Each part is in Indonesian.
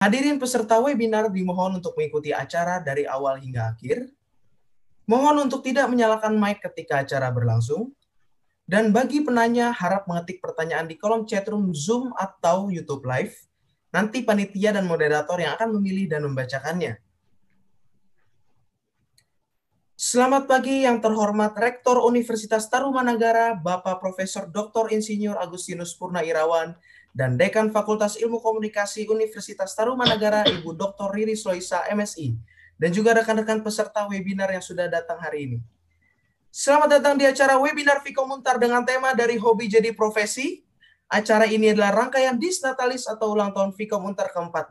Hadirin peserta webinar dimohon untuk mengikuti acara dari awal hingga akhir. Mohon untuk tidak menyalakan mic ketika acara berlangsung. Dan bagi penanya harap mengetik pertanyaan di kolom chatroom Zoom atau YouTube Live. Nanti panitia dan moderator yang akan memilih dan membacakannya. Selamat pagi yang terhormat Rektor Universitas Tarumanagara, Bapak Profesor Dr. Insinyur Agustinus Purna Irawan, dan Dekan Fakultas Ilmu Komunikasi Universitas Tarumanagara, Ibu Dr. Riri Sloisa, MSI, dan juga rekan-rekan peserta webinar yang sudah datang hari ini. Selamat datang di acara webinar Vikomuntar dengan tema dari hobi jadi profesi. Acara ini adalah rangkaian Disnatalis atau ulang tahun Vikomuntar ke-14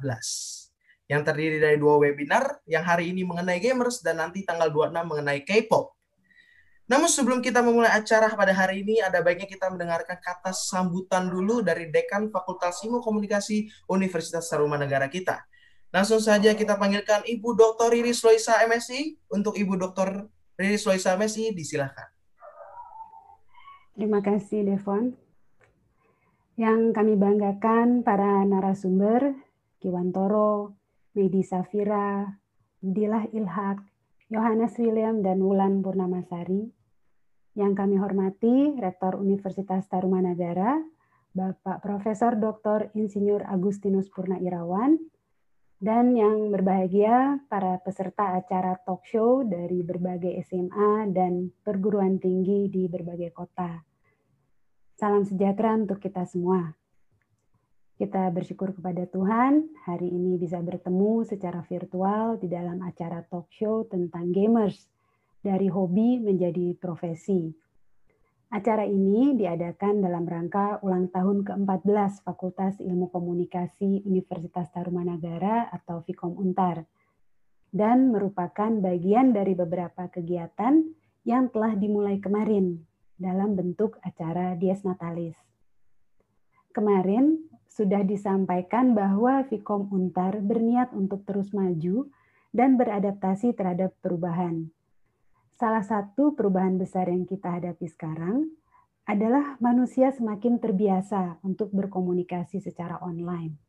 yang terdiri dari dua webinar yang hari ini mengenai gamers dan nanti tanggal 26 mengenai K-pop. Namun sebelum kita memulai acara pada hari ini, ada baiknya kita mendengarkan kata sambutan dulu dari Dekan Fakultas Ilmu Komunikasi Universitas Tarumanegara kita. Langsung saja kita panggilkan Ibu Dr. Riri Sloisa MSI. Untuk Ibu Dr. Riri Sloisa MSI, disilahkan. Terima kasih, Devon. Yang kami banggakan para narasumber, Kiwantoro, Medi Safira, Dilah Ilhak, Yohanes William, dan Wulan Purnamasari, yang kami hormati Rektor Universitas Tarumanagara, Bapak Profesor Dr. Insinyur Agustinus Purna Irawan, dan yang berbahagia para peserta acara talk show dari berbagai SMA dan perguruan tinggi di berbagai kota. Salam sejahtera untuk kita semua. Kita bersyukur kepada Tuhan hari ini bisa bertemu secara virtual di dalam acara talk show tentang gamers dari hobi menjadi profesi. Acara ini diadakan dalam rangka ulang tahun ke-14 Fakultas Ilmu Komunikasi Universitas Tarumanagara atau Fikom Untar dan merupakan bagian dari beberapa kegiatan yang telah dimulai kemarin dalam bentuk acara Dies Natalis. Kemarin sudah disampaikan bahwa Fikom Untar berniat untuk terus maju dan beradaptasi terhadap perubahan salah satu perubahan besar yang kita hadapi sekarang adalah manusia semakin terbiasa untuk berkomunikasi secara online.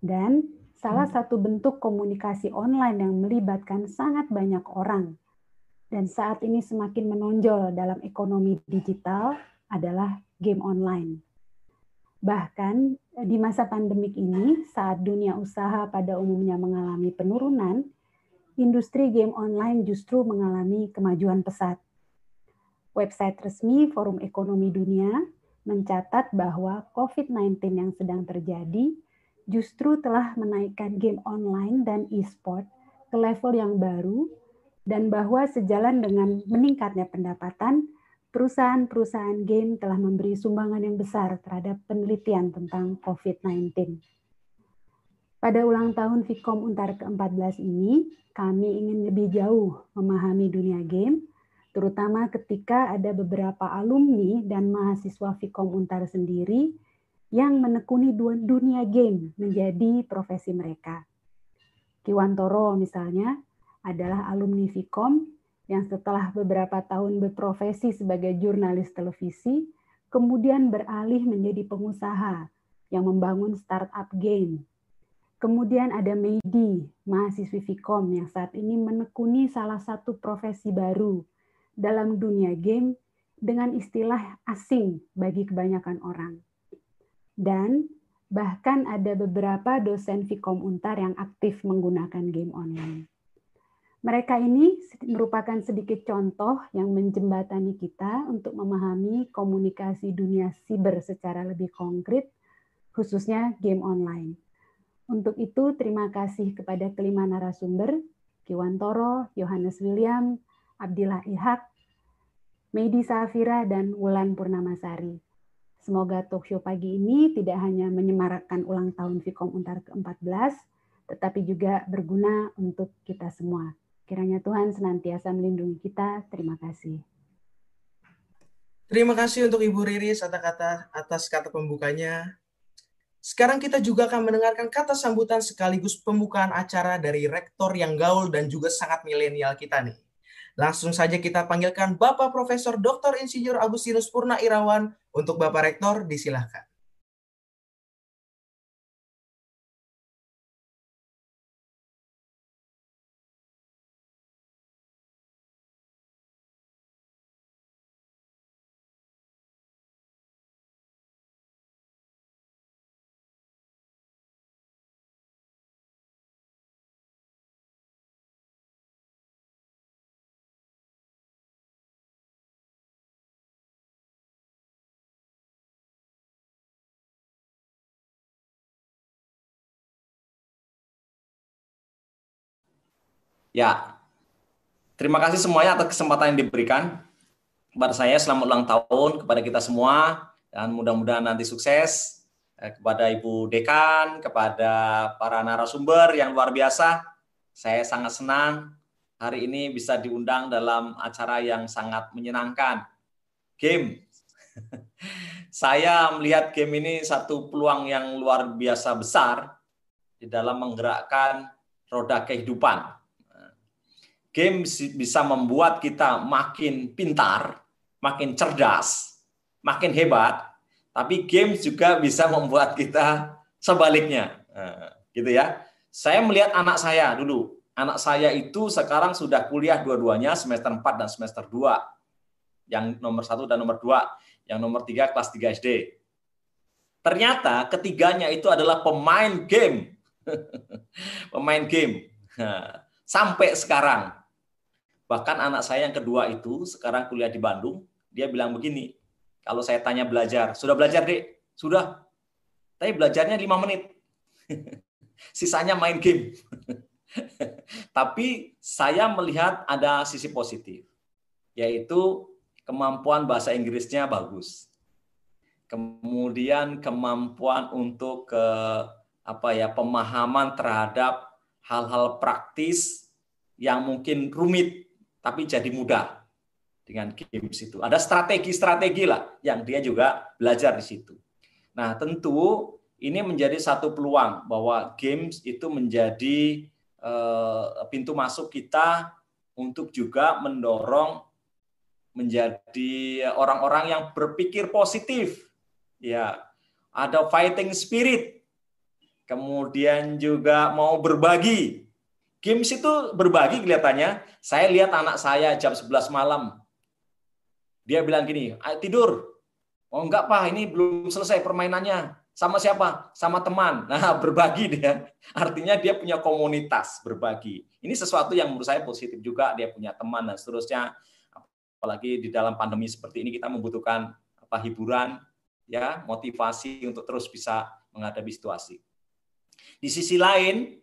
Dan salah hmm. satu bentuk komunikasi online yang melibatkan sangat banyak orang dan saat ini semakin menonjol dalam ekonomi digital adalah game online. Bahkan di masa pandemik ini, saat dunia usaha pada umumnya mengalami penurunan, industri game online justru mengalami kemajuan pesat. Website resmi Forum Ekonomi Dunia mencatat bahwa COVID-19 yang sedang terjadi justru telah menaikkan game online dan e-sport ke level yang baru dan bahwa sejalan dengan meningkatnya pendapatan, perusahaan-perusahaan game telah memberi sumbangan yang besar terhadap penelitian tentang COVID-19. Pada ulang tahun Vkom Untar ke-14 ini, kami ingin lebih jauh memahami dunia game, terutama ketika ada beberapa alumni dan mahasiswa Vkom Untar sendiri yang menekuni dunia game menjadi profesi mereka. Kiwantoro misalnya adalah alumni Vkom yang setelah beberapa tahun berprofesi sebagai jurnalis televisi, kemudian beralih menjadi pengusaha yang membangun startup game Kemudian ada Meidi, mahasiswi Vkom yang saat ini menekuni salah satu profesi baru dalam dunia game dengan istilah asing bagi kebanyakan orang. Dan bahkan ada beberapa dosen Vkom Untar yang aktif menggunakan game online. Mereka ini merupakan sedikit contoh yang menjembatani kita untuk memahami komunikasi dunia siber secara lebih konkret, khususnya game online. Untuk itu, terima kasih kepada kelima narasumber, Kiwantoro, Yohanes William, Abdillah Ihak, Medi Safira, dan Wulan Purnamasari. Semoga show pagi ini tidak hanya menyemarakkan ulang tahun Vkom Untar ke-14, tetapi juga berguna untuk kita semua. Kiranya Tuhan senantiasa melindungi kita. Terima kasih. Terima kasih untuk Ibu kata atas kata pembukanya. Sekarang kita juga akan mendengarkan kata sambutan sekaligus pembukaan acara dari rektor yang gaul dan juga sangat milenial kita nih. Langsung saja kita panggilkan Bapak Profesor Dr. Insinyur Agustinus Purna Irawan untuk Bapak Rektor disilahkan. Ya, terima kasih semuanya atas kesempatan yang diberikan kepada saya. Selamat ulang tahun kepada kita semua dan mudah-mudahan nanti sukses eh, kepada Ibu Dekan, kepada para narasumber yang luar biasa. Saya sangat senang hari ini bisa diundang dalam acara yang sangat menyenangkan. Game. Saya melihat game ini satu peluang yang luar biasa besar di dalam menggerakkan roda kehidupan game bisa membuat kita makin pintar, makin cerdas, makin hebat, tapi game juga bisa membuat kita sebaliknya. Nah, gitu ya. Saya melihat anak saya dulu. Anak saya itu sekarang sudah kuliah dua-duanya semester 4 dan semester 2. Yang nomor satu dan nomor dua. Yang nomor tiga kelas 3 SD. Ternyata ketiganya itu adalah pemain game. pemain game. Nah, sampai sekarang Bahkan anak saya yang kedua itu sekarang kuliah di Bandung, dia bilang begini, kalau saya tanya belajar, sudah belajar dek? Sudah. Tapi belajarnya lima menit. Sisanya main game. Tapi saya melihat ada sisi positif, yaitu kemampuan bahasa Inggrisnya bagus. Kemudian kemampuan untuk ke apa ya pemahaman terhadap hal-hal praktis yang mungkin rumit tapi jadi mudah dengan games itu. Ada strategi-strategi lah yang dia juga belajar di situ. Nah, tentu ini menjadi satu peluang bahwa games itu menjadi uh, pintu masuk kita untuk juga mendorong menjadi orang-orang yang berpikir positif. Ya, ada fighting spirit. Kemudian juga mau berbagi Games itu berbagi kelihatannya. Saya lihat anak saya jam 11 malam. Dia bilang gini, tidur. Oh enggak Pak, ini belum selesai permainannya. Sama siapa? Sama teman. Nah, berbagi dia. Artinya dia punya komunitas berbagi. Ini sesuatu yang menurut saya positif juga. Dia punya teman dan seterusnya. Apalagi di dalam pandemi seperti ini kita membutuhkan apa hiburan, ya motivasi untuk terus bisa menghadapi situasi. Di sisi lain,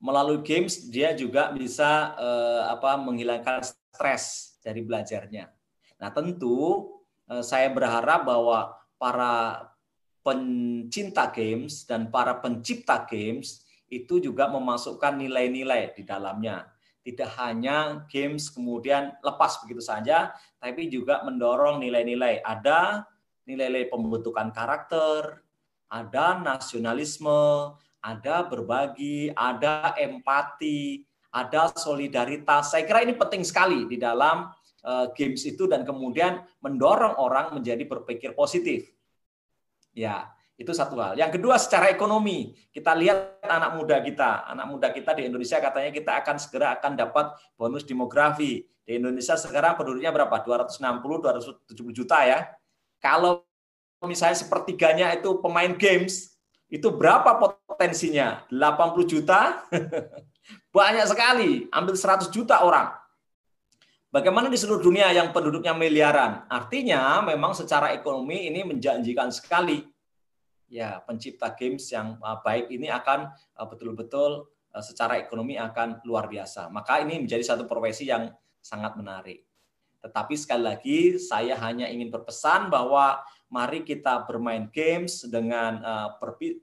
melalui games dia juga bisa eh, apa menghilangkan stres dari belajarnya. Nah, tentu eh, saya berharap bahwa para pencinta games dan para pencipta games itu juga memasukkan nilai-nilai di dalamnya. Tidak hanya games kemudian lepas begitu saja, tapi juga mendorong nilai-nilai. Ada nilai-nilai pembentukan karakter, ada nasionalisme, ada berbagi, ada empati, ada solidaritas. Saya kira ini penting sekali di dalam uh, games itu dan kemudian mendorong orang menjadi berpikir positif. Ya, itu satu hal. Yang kedua secara ekonomi, kita lihat anak muda kita, anak muda kita di Indonesia katanya kita akan segera akan dapat bonus demografi. Di Indonesia sekarang penduduknya berapa? 260 270 juta ya. Kalau misalnya sepertiganya itu pemain games, itu berapa potensinya? 80 juta? Banyak sekali, ambil 100 juta orang. Bagaimana di seluruh dunia yang penduduknya miliaran? Artinya memang secara ekonomi ini menjanjikan sekali. Ya, pencipta games yang uh, baik ini akan uh, betul-betul uh, secara ekonomi akan luar biasa. Maka ini menjadi satu profesi yang sangat menarik. Tetapi sekali lagi saya hanya ingin berpesan bahwa mari kita bermain games dengan uh,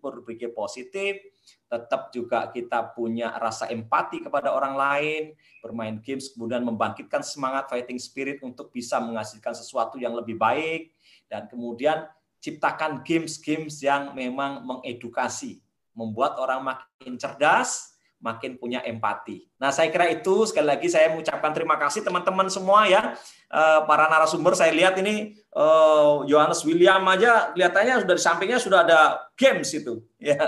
berpikir positif, tetap juga kita punya rasa empati kepada orang lain, bermain games kemudian membangkitkan semangat fighting spirit untuk bisa menghasilkan sesuatu yang lebih baik dan kemudian ciptakan games-games yang memang mengedukasi, membuat orang makin cerdas, makin punya empati. Nah, saya kira itu sekali lagi saya mengucapkan terima kasih teman-teman semua ya. Eh, para narasumber saya lihat ini eh, Johannes William aja kelihatannya sudah di sampingnya sudah ada games itu. Ya.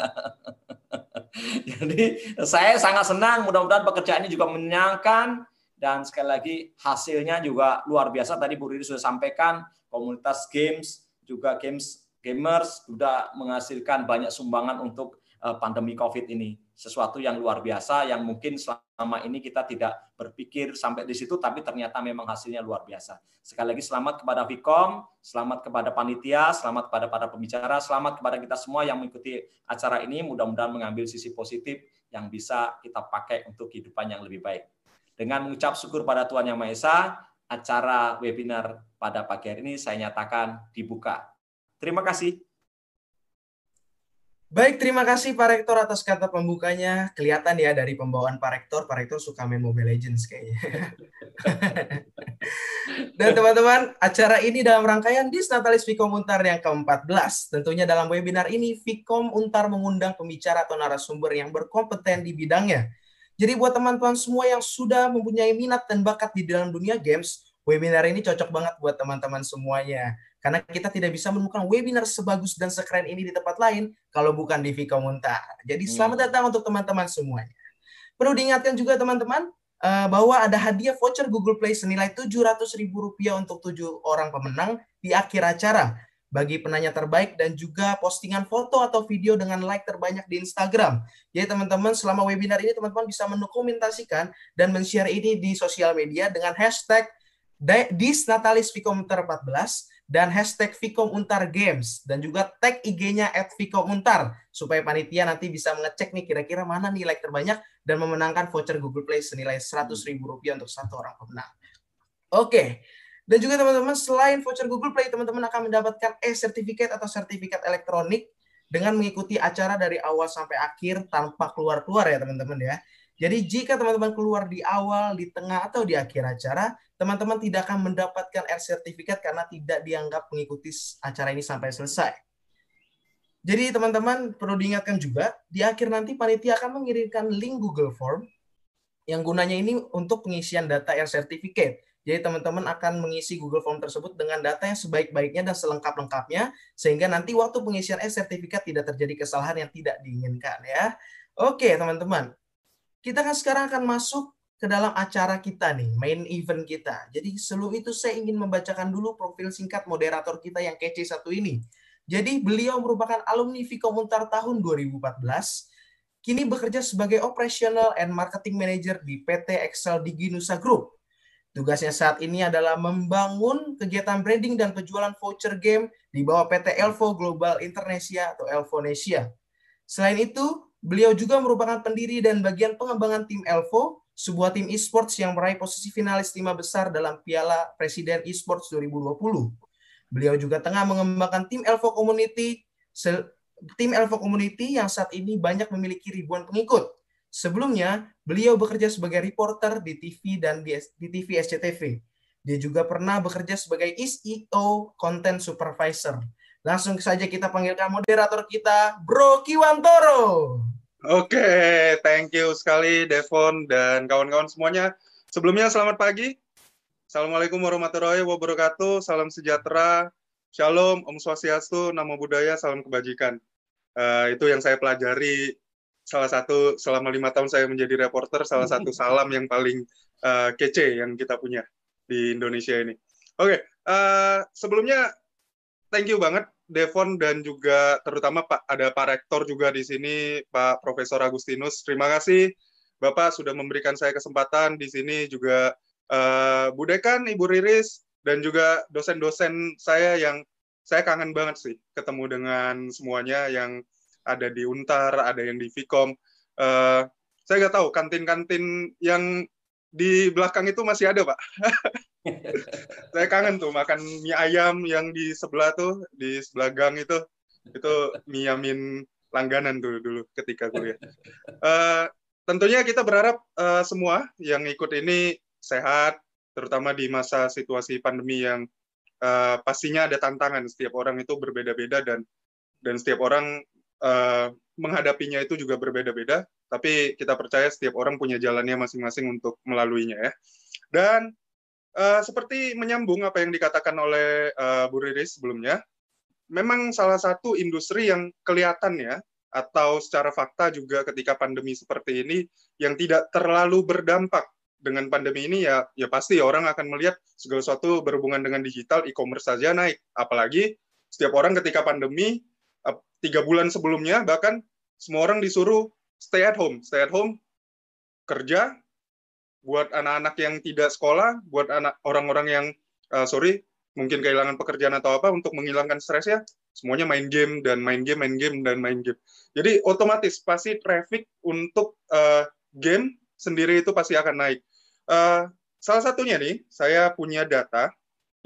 Jadi saya sangat senang mudah-mudahan pekerjaan ini juga menyenangkan dan sekali lagi hasilnya juga luar biasa tadi Bu Riri sudah sampaikan komunitas games juga games gamers sudah menghasilkan banyak sumbangan untuk eh, pandemi Covid ini sesuatu yang luar biasa yang mungkin selama ini kita tidak berpikir sampai di situ tapi ternyata memang hasilnya luar biasa. Sekali lagi selamat kepada Vicom, selamat kepada panitia, selamat kepada para pembicara, selamat kepada kita semua yang mengikuti acara ini. Mudah-mudahan mengambil sisi positif yang bisa kita pakai untuk kehidupan yang lebih baik. Dengan mengucap syukur pada Tuhan Yang Maha Esa, acara webinar pada pagi hari ini saya nyatakan dibuka. Terima kasih. Baik, terima kasih Pak Rektor atas kata pembukanya. Kelihatan ya dari pembawaan Pak Rektor, Pak Rektor suka main Mobile Legends kayaknya. Dan teman-teman, acara ini dalam rangkaian Disnatalis Vkom Untar yang ke-14. Tentunya dalam webinar ini, Vkom Untar mengundang pembicara atau narasumber yang berkompeten di bidangnya. Jadi buat teman-teman semua yang sudah mempunyai minat dan bakat di dalam dunia games, webinar ini cocok banget buat teman-teman semuanya. Karena kita tidak bisa menemukan webinar sebagus dan sekeren ini di tempat lain kalau bukan di Vkomuntar. Jadi hmm. selamat datang untuk teman-teman semuanya. Perlu diingatkan juga teman-teman eh, bahwa ada hadiah voucher Google Play senilai Rp700.000 untuk tujuh orang pemenang di akhir acara bagi penanya terbaik dan juga postingan foto atau video dengan like terbanyak di Instagram. Jadi teman-teman selama webinar ini teman-teman bisa mendokumentasikan dan men-share ini di sosial media dengan hashtag Disnatalis Vkomuntar 14 dan hashtag Vicom Untar Games dan juga tag IG-nya at Vicom Untar supaya panitia nanti bisa mengecek nih kira-kira mana nih like terbanyak dan memenangkan voucher Google Play senilai Rp100.000 untuk satu orang pemenang. Oke. Dan juga teman-teman selain voucher Google Play teman-teman akan mendapatkan e-sertifikat atau sertifikat elektronik dengan mengikuti acara dari awal sampai akhir tanpa keluar-keluar ya teman-teman ya. Jadi jika teman-teman keluar di awal, di tengah, atau di akhir acara, teman-teman tidak akan mendapatkan R sertifikat karena tidak dianggap mengikuti acara ini sampai selesai. Jadi teman-teman perlu diingatkan juga, di akhir nanti panitia akan mengirimkan link Google Form yang gunanya ini untuk pengisian data R sertifikat. Jadi teman-teman akan mengisi Google Form tersebut dengan data yang sebaik-baiknya dan selengkap-lengkapnya sehingga nanti waktu pengisian R sertifikat tidak terjadi kesalahan yang tidak diinginkan ya. Oke, teman-teman kita kan sekarang akan masuk ke dalam acara kita nih, main event kita. Jadi sebelum itu saya ingin membacakan dulu profil singkat moderator kita yang kece satu ini. Jadi beliau merupakan alumni Vkomuntar tahun 2014, kini bekerja sebagai Operational and Marketing Manager di PT Excel Digi Nusa Group. Tugasnya saat ini adalah membangun kegiatan branding dan penjualan voucher game di bawah PT Elvo Global Indonesia atau Elvonesia. Selain itu, Beliau juga merupakan pendiri dan bagian pengembangan tim Elvo, sebuah tim esports yang meraih posisi finalis lima besar dalam Piala Presiden Esports 2020. Beliau juga tengah mengembangkan tim Elvo Community, tim Elvo Community yang saat ini banyak memiliki ribuan pengikut. Sebelumnya, beliau bekerja sebagai reporter di TV dan di, di TV SCTV. Dia juga pernah bekerja sebagai SEO Content Supervisor Langsung saja kita panggilkan moderator kita, Bro Kiwantoro. Oke, okay, thank you sekali Devon dan kawan-kawan semuanya. Sebelumnya selamat pagi. Assalamualaikum warahmatullahi wabarakatuh. Salam sejahtera. Shalom, Om Swastiastu, Namo Buddhaya, Salam Kebajikan. Uh, itu yang saya pelajari salah satu selama lima tahun saya menjadi reporter, salah satu salam yang paling uh, kece yang kita punya di Indonesia ini. Oke, okay, uh, sebelumnya thank you banget Devon dan juga terutama Pak ada Pak Rektor juga di sini Pak Profesor Agustinus. Terima kasih Bapak sudah memberikan saya kesempatan di sini juga uh, Bu Dekan, Ibu Riris dan juga dosen-dosen saya yang saya kangen banget sih ketemu dengan semuanya yang ada di Untar, ada yang di Vkom. Uh, saya nggak tahu kantin-kantin yang di belakang itu masih ada, Pak. saya kangen tuh makan mie ayam yang di sebelah tuh, di sebelah gang itu. Itu mie yamin langganan tuh dulu ketika kuliah. Uh, tentunya kita berharap uh, semua yang ikut ini sehat, terutama di masa situasi pandemi yang uh, pastinya ada tantangan. Setiap orang itu berbeda-beda dan dan setiap orang uh, menghadapinya itu juga berbeda-beda tapi kita percaya setiap orang punya jalannya masing-masing untuk melaluinya ya. Dan uh, seperti menyambung apa yang dikatakan oleh uh, Bu Riris sebelumnya, memang salah satu industri yang kelihatan ya atau secara fakta juga ketika pandemi seperti ini yang tidak terlalu berdampak dengan pandemi ini ya ya pasti orang akan melihat segala sesuatu berhubungan dengan digital e-commerce saja naik apalagi setiap orang ketika pandemi eh, tiga bulan sebelumnya bahkan semua orang disuruh stay at home, stay at home, kerja, buat anak-anak yang tidak sekolah, buat anak orang-orang yang uh, sorry mungkin kehilangan pekerjaan atau apa untuk menghilangkan stres ya, semuanya main game dan main game, main game dan main game. Jadi otomatis pasti traffic untuk uh, game sendiri itu pasti akan naik. Uh, salah satunya nih, saya punya data,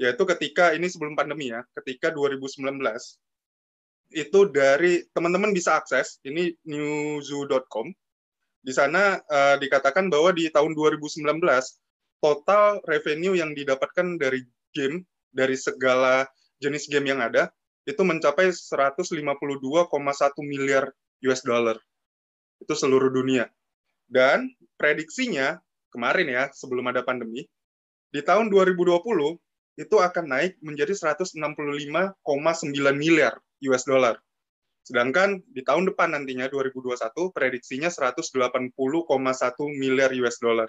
yaitu ketika ini sebelum pandemi ya, ketika 2019, itu dari teman-teman bisa akses, ini newzoo.com, di sana uh, dikatakan bahwa di tahun 2019, total revenue yang didapatkan dari game, dari segala jenis game yang ada, itu mencapai 152,1 miliar US dollar. Itu seluruh dunia. Dan prediksinya kemarin ya, sebelum ada pandemi, di tahun 2020 itu akan naik menjadi 165,9 miliar US dollar. Sedangkan di tahun depan nantinya 2021 prediksinya 180,1 miliar US dollar.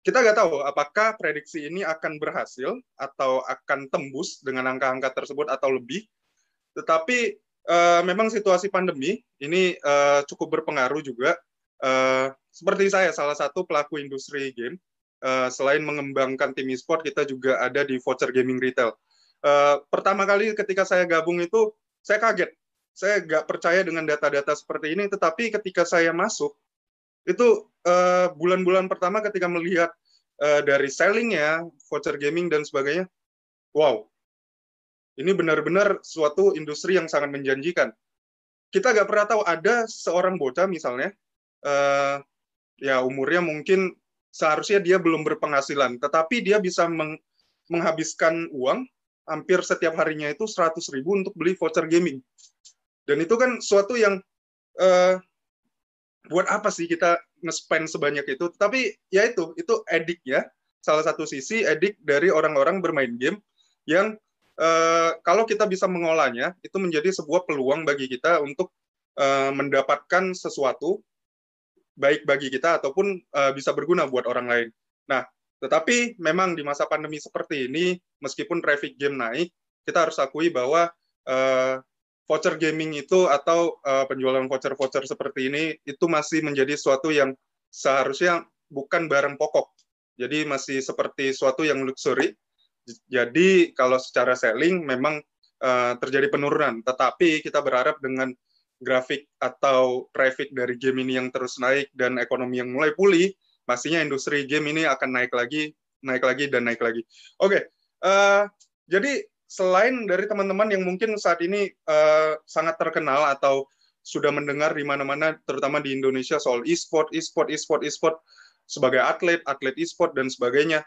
Kita nggak tahu apakah prediksi ini akan berhasil atau akan tembus dengan angka-angka tersebut atau lebih. Tetapi uh, memang situasi pandemi ini uh, cukup berpengaruh juga uh, seperti saya salah satu pelaku industri game uh, selain mengembangkan tim e-sport kita juga ada di voucher gaming retail. Uh, pertama kali ketika saya gabung itu saya kaget. Saya nggak percaya dengan data-data seperti ini tetapi ketika saya masuk itu bulan-bulan uh, pertama ketika melihat uh, dari sellingnya voucher gaming dan sebagainya wow. Ini benar-benar suatu industri yang sangat menjanjikan. Kita nggak pernah tahu ada seorang bocah misalnya uh, ya umurnya mungkin seharusnya dia belum berpenghasilan, tetapi dia bisa meng menghabiskan uang hampir setiap harinya itu 100 ribu untuk beli voucher gaming. Dan itu kan suatu yang uh, buat apa sih kita nge-spend sebanyak itu? Tapi ya itu, itu edik ya. Salah satu sisi edik dari orang-orang bermain game yang uh, kalau kita bisa mengolahnya, itu menjadi sebuah peluang bagi kita untuk uh, mendapatkan sesuatu baik bagi kita ataupun uh, bisa berguna buat orang lain. Nah, tetapi memang di masa pandemi seperti ini, meskipun traffic game naik, kita harus akui bahwa uh, voucher gaming itu atau uh, penjualan voucher-voucher seperti ini itu masih menjadi suatu yang seharusnya bukan barang pokok. Jadi masih seperti suatu yang luxury. Jadi kalau secara selling memang uh, terjadi penurunan, tetapi kita berharap dengan grafik atau traffic dari game ini yang terus naik dan ekonomi yang mulai pulih, pastinya industri game ini akan naik lagi, naik lagi dan naik lagi. Oke, okay. uh, eh, jadi selain dari teman-teman yang mungkin saat ini uh, sangat terkenal atau sudah mendengar di mana-mana, terutama di Indonesia soal e-sport, e-sport, e-sport, e-sport sebagai atlet, atlet e-sport dan sebagainya,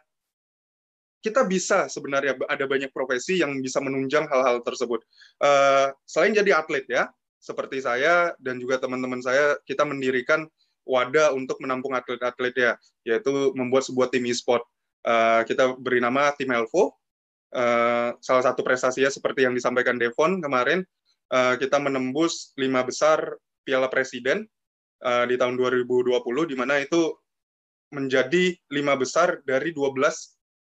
kita bisa sebenarnya ada banyak profesi yang bisa menunjang hal-hal tersebut. Uh, selain jadi atlet ya, seperti saya dan juga teman-teman saya kita mendirikan wadah untuk menampung atlet-atlet ya, yaitu membuat sebuah tim e-sport. Uh, kita beri nama tim Elvo. Uh, salah satu prestasinya seperti yang disampaikan Devon kemarin, uh, kita menembus lima besar Piala Presiden uh, di tahun 2020, di mana itu menjadi lima besar dari 12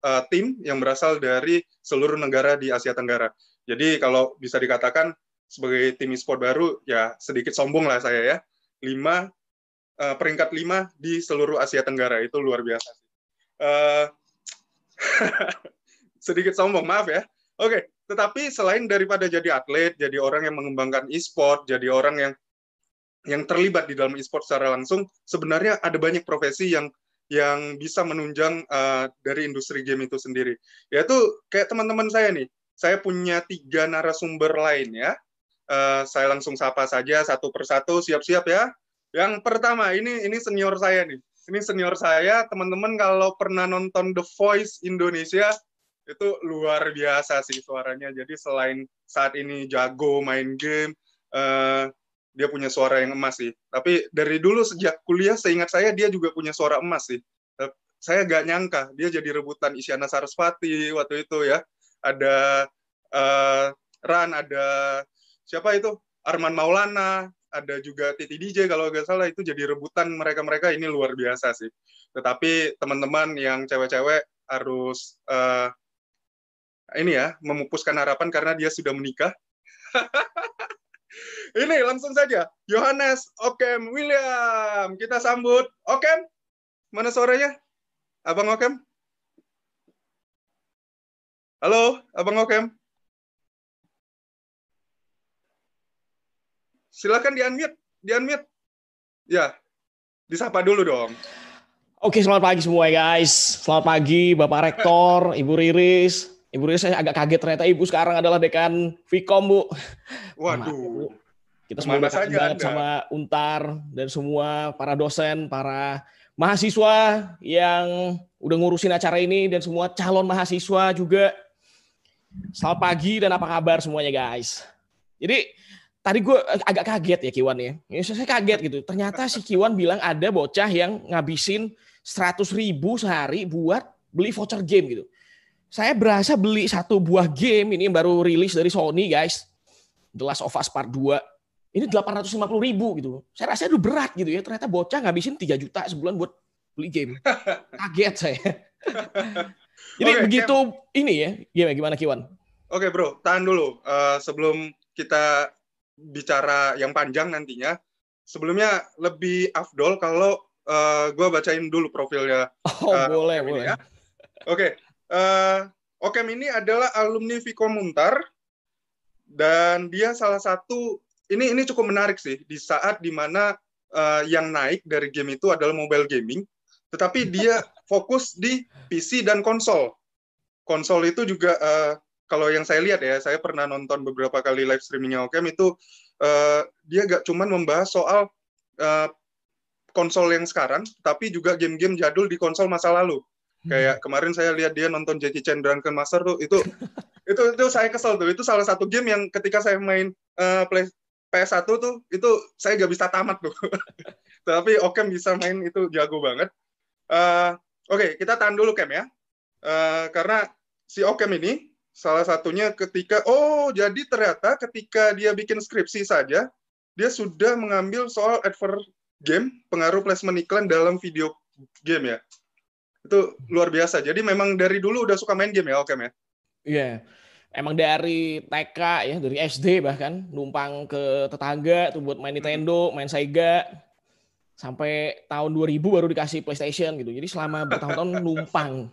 uh, tim yang berasal dari seluruh negara di Asia Tenggara. Jadi kalau bisa dikatakan sebagai tim e-sport baru ya sedikit sombong lah saya ya. Lima uh, peringkat lima di seluruh Asia Tenggara itu luar biasa sih. Uh, sedikit sombong maaf ya. Oke, okay. tetapi selain daripada jadi atlet, jadi orang yang mengembangkan e-sport, jadi orang yang yang terlibat di dalam e-sport secara langsung, sebenarnya ada banyak profesi yang yang bisa menunjang uh, dari industri game itu sendiri. Yaitu kayak teman-teman saya nih, saya punya tiga narasumber lain ya, uh, saya langsung sapa saja satu persatu, siap-siap ya. Yang pertama, ini ini senior saya nih. Ini senior saya, teman-teman kalau pernah nonton The Voice Indonesia, itu luar biasa sih suaranya. Jadi selain saat ini jago main game, uh, dia punya suara yang emas sih. Tapi dari dulu sejak kuliah, seingat saya dia juga punya suara emas sih. Saya gak nyangka dia jadi rebutan Isyana Sarasvati waktu itu ya. Ada uh, Ran, ada siapa itu? Arman Maulana, ada juga Titi DJ kalau nggak salah itu jadi rebutan mereka-mereka ini luar biasa sih. Tetapi teman-teman yang cewek-cewek harus uh, ini ya memupuskan harapan karena dia sudah menikah. ini langsung saja Yohanes Okem William kita sambut. Okem mana suaranya? Abang Okem? Halo Abang Okem Silakan di unmute, di unmute. Ya, disapa dulu dong. Oke, selamat pagi semua ya guys. Selamat pagi Bapak Rektor, Ibu Riris. Ibu Riris saya agak kaget ternyata Ibu sekarang adalah dekan Vkom, Bu. Waduh. Kita semua dekat banget Anda? sama Untar dan semua para dosen, para mahasiswa yang udah ngurusin acara ini dan semua calon mahasiswa juga. Selamat pagi dan apa kabar semuanya guys. Jadi tadi gue agak kaget ya Kiwan ya. Ya, Saya kaget gitu. Ternyata si Kiwan bilang ada bocah yang ngabisin 100 ribu sehari buat beli voucher game gitu. Saya berasa beli satu buah game ini yang baru rilis dari Sony guys. The Last of Us Part 2. Ini 850 ribu gitu. Saya rasa itu berat gitu ya. Ternyata bocah ngabisin 3 juta sebulan buat beli game. Kaget saya. Jadi Oke, begitu ini ya. Gimana, gimana Kiwan? Oke bro, tahan dulu. Eh, sebelum kita bicara yang panjang nantinya, sebelumnya lebih afdol kalau gue bacain dulu profilnya. Oh Eh, boleh, Okem boleh. ya. Oke, eh, Okem ini adalah alumni Vkom Untar dan dia salah satu ini ini cukup menarik sih di saat di mana eh, yang naik dari game itu adalah mobile gaming, tetapi dia fokus di PC dan konsol. Konsol itu juga eh, kalau yang saya lihat ya, saya pernah nonton beberapa kali live streamingnya Okem itu eh, dia gak cuman membahas soal eh, konsol yang sekarang, tapi juga game-game jadul di konsol masa lalu. Kayak kemarin saya lihat dia nonton Jackie Chan Drunken Master tuh itu itu itu saya kesel tuh. Itu salah satu game yang ketika saya main eh, play PS1 tuh itu saya gak bisa tamat tuh. Tapi Okem bisa main itu jago banget. Eh, Oke, kita tahan dulu Kem ya. Eh, karena si Okem ini salah satunya ketika oh jadi ternyata ketika dia bikin skripsi saja dia sudah mengambil soal advert game pengaruh placement iklan dalam video game ya. Itu luar biasa. Jadi memang dari dulu udah suka main game ya, Okem ya. Iya. Emang dari TK ya, dari SD bahkan numpang ke tetangga tuh buat main Nintendo, main Sega. Sampai tahun 2000 baru dikasih PlayStation gitu. Jadi selama bertahun-tahun numpang.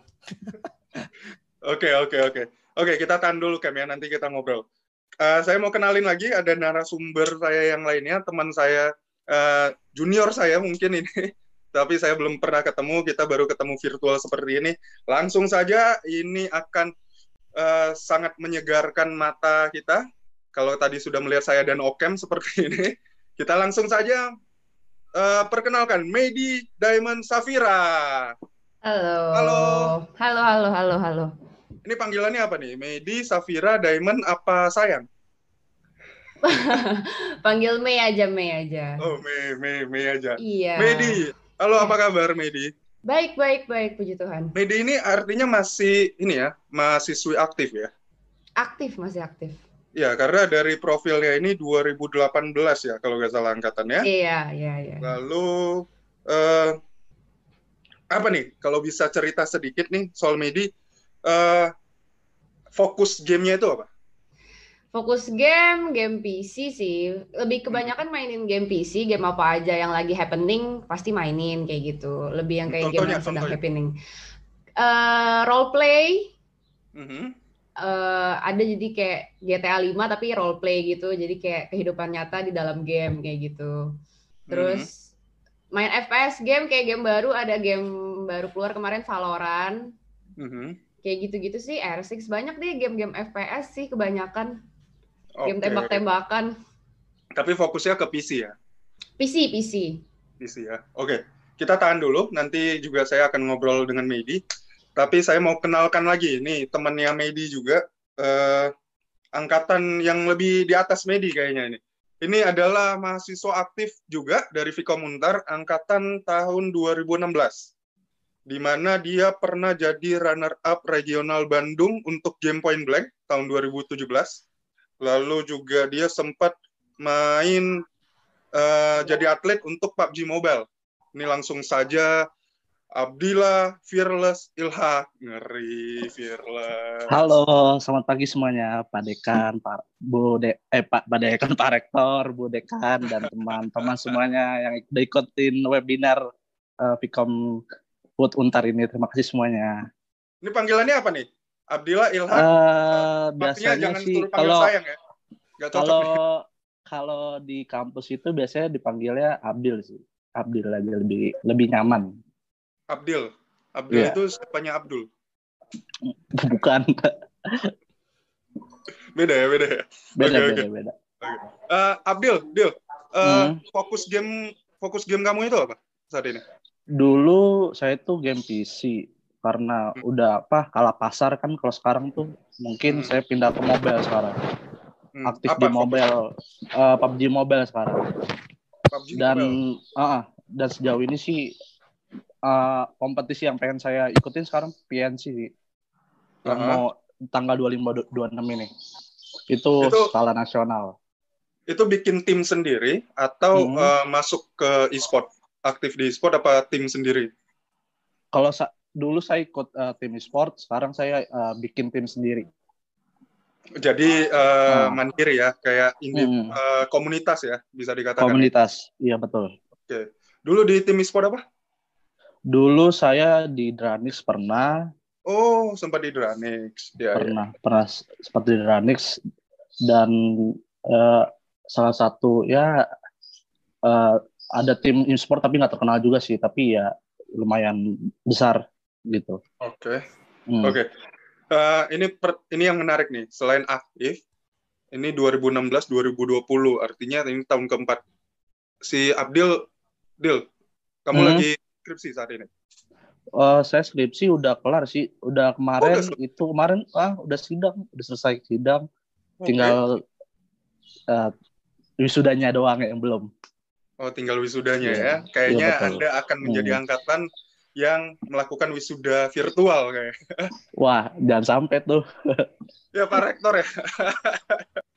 Oke, oke, oke. Oke, kita tahan dulu Kem ya, nanti kita ngobrol. Eh, saya mau kenalin lagi ada narasumber saya yang lainnya, teman saya eh, junior saya mungkin ini, tapi saya belum pernah ketemu, kita baru ketemu virtual seperti ini. Langsung saja ini akan eh, sangat menyegarkan mata kita. Kalau tadi sudah melihat saya dan Okem seperti ini, kita langsung saja eh, perkenalkan Medi Diamond Safira. Halo. Halo. Halo, halo, halo, halo. Ini panggilannya apa nih? Medi, Safira, Diamond, apa sayang? Panggil Mei aja, Mei aja. Oh, Mei, Mei, Mei aja. Iya. Medi, halo apa kabar Medi? Baik, baik, baik, puji Tuhan. Medi ini artinya masih ini ya, mahasiswi aktif ya? Aktif, masih aktif. Ya, karena dari profilnya ini 2018 ya, kalau nggak salah angkatannya. Iya, iya, iya. Lalu, eh, apa nih, kalau bisa cerita sedikit nih soal Medi, eh, fokus gamenya itu apa? Fokus game, game PC sih. Lebih kebanyakan mainin game PC, game apa aja yang lagi happening pasti mainin kayak gitu. Lebih yang kayak game Contohnya, yang sedang contohnya. happening. Eh, role play, Mhm. eh, ada jadi kayak GTA 5 tapi role play gitu. Jadi kayak kehidupan nyata di dalam game kayak gitu. Terus main FPS game kayak game baru ada game baru keluar kemarin Valorant. Mhm. Kayak gitu-gitu sih R6 banyak deh game-game FPS sih kebanyakan game Oke. tembak-tembakan. Tapi fokusnya ke PC ya? PC PC. PC ya. Oke, kita tahan dulu. Nanti juga saya akan ngobrol dengan Medi. Tapi saya mau kenalkan lagi nih temannya Medi juga eh, angkatan yang lebih di atas Medi kayaknya ini. Ini adalah mahasiswa aktif juga dari Vkom Untar angkatan tahun 2016. Di mana dia pernah jadi runner up regional Bandung untuk game Point Blank tahun 2017. Lalu juga dia sempat main eh, jadi atlet untuk PUBG Mobile. Ini langsung saja Abdillah Fearless Ilha ngeri Fearless. Halo, selamat pagi semuanya, Pak Dekan, Pak Bu De, eh Pak Pak Dekan, Pak Rektor, Bu Dekan dan teman-teman semuanya yang ikutin webinar uh, Food Untar ini. Terima kasih semuanya. Ini panggilannya apa nih? Abdillah Ilha. Eh Pastinya biasanya jangan sih kalau sayang ya. Gak kalau nih. kalau di kampus itu biasanya dipanggilnya Abdil sih. Abdil aja lebih lebih nyaman. Abdul. Abdul Iya. itu siapanya Abdul. Bukan. Beda ya, beda ya. Beda, Oke, beda, oke. beda. Eh, Abdul, Dil, eh, Hmm. fokus game fokus game kamu itu apa saat ini? Dulu saya tuh game PC karena Hmm. udah apa kalah pasar kan kalau sekarang tuh mungkin Hmm. saya pindah ke mobile sekarang. Hmm, Aktif apa di mobile eh, PUBG Mobile sekarang. PUBG Dan Mobile. ah, dan sejauh ini sih eh, kompetisi yang pengen saya ikutin sekarang PNC sih. Yang Aha. mau tanggal 25 26 ini. Itu, Itu- skala nasional. Itu bikin tim sendiri atau Hmm. eh, masuk ke e-sport? Aktif di e-sport apa tim sendiri? Kalau sa- dulu saya ikut eh, tim e-sport, sekarang saya eh, bikin tim sendiri. Jadi eh, Ah. mandiri ya, kayak indi- Hmm. eh, komunitas ya, bisa dikatakan. Komunitas, iya betul. Dulu di tim e-sport apa? Dulu saya di Dranix pernah, Oh, sempat di Dranix. Ya, ya. pernah, pernah s- seperti di Dranix dan eh, salah satu ya eh, ada tim e-sport tapi nggak terkenal juga sih, tapi ya lumayan besar gitu. Oke. Hmm. Oke. Eh, ini per- ini yang menarik nih. Selain aktif, ini 2016-2020, artinya ini tahun keempat. Si Abdil, Dil, kamu Hmm. lagi skripsi saat ini. Eh, saya skripsi udah kelar sih, udah kemarin udah selesai. itu kemarin ah udah sidang, udah selesai sidang, Oke. tinggal eh, wisudanya doang yang belum. Oh, tinggal wisudanya Iya. ya. Kayaknya Iya, betul. Anda akan menjadi Hmm. angkatan yang melakukan wisuda virtual kayak. Wah, jangan sampai tuh. Ya Pak Rektor ya.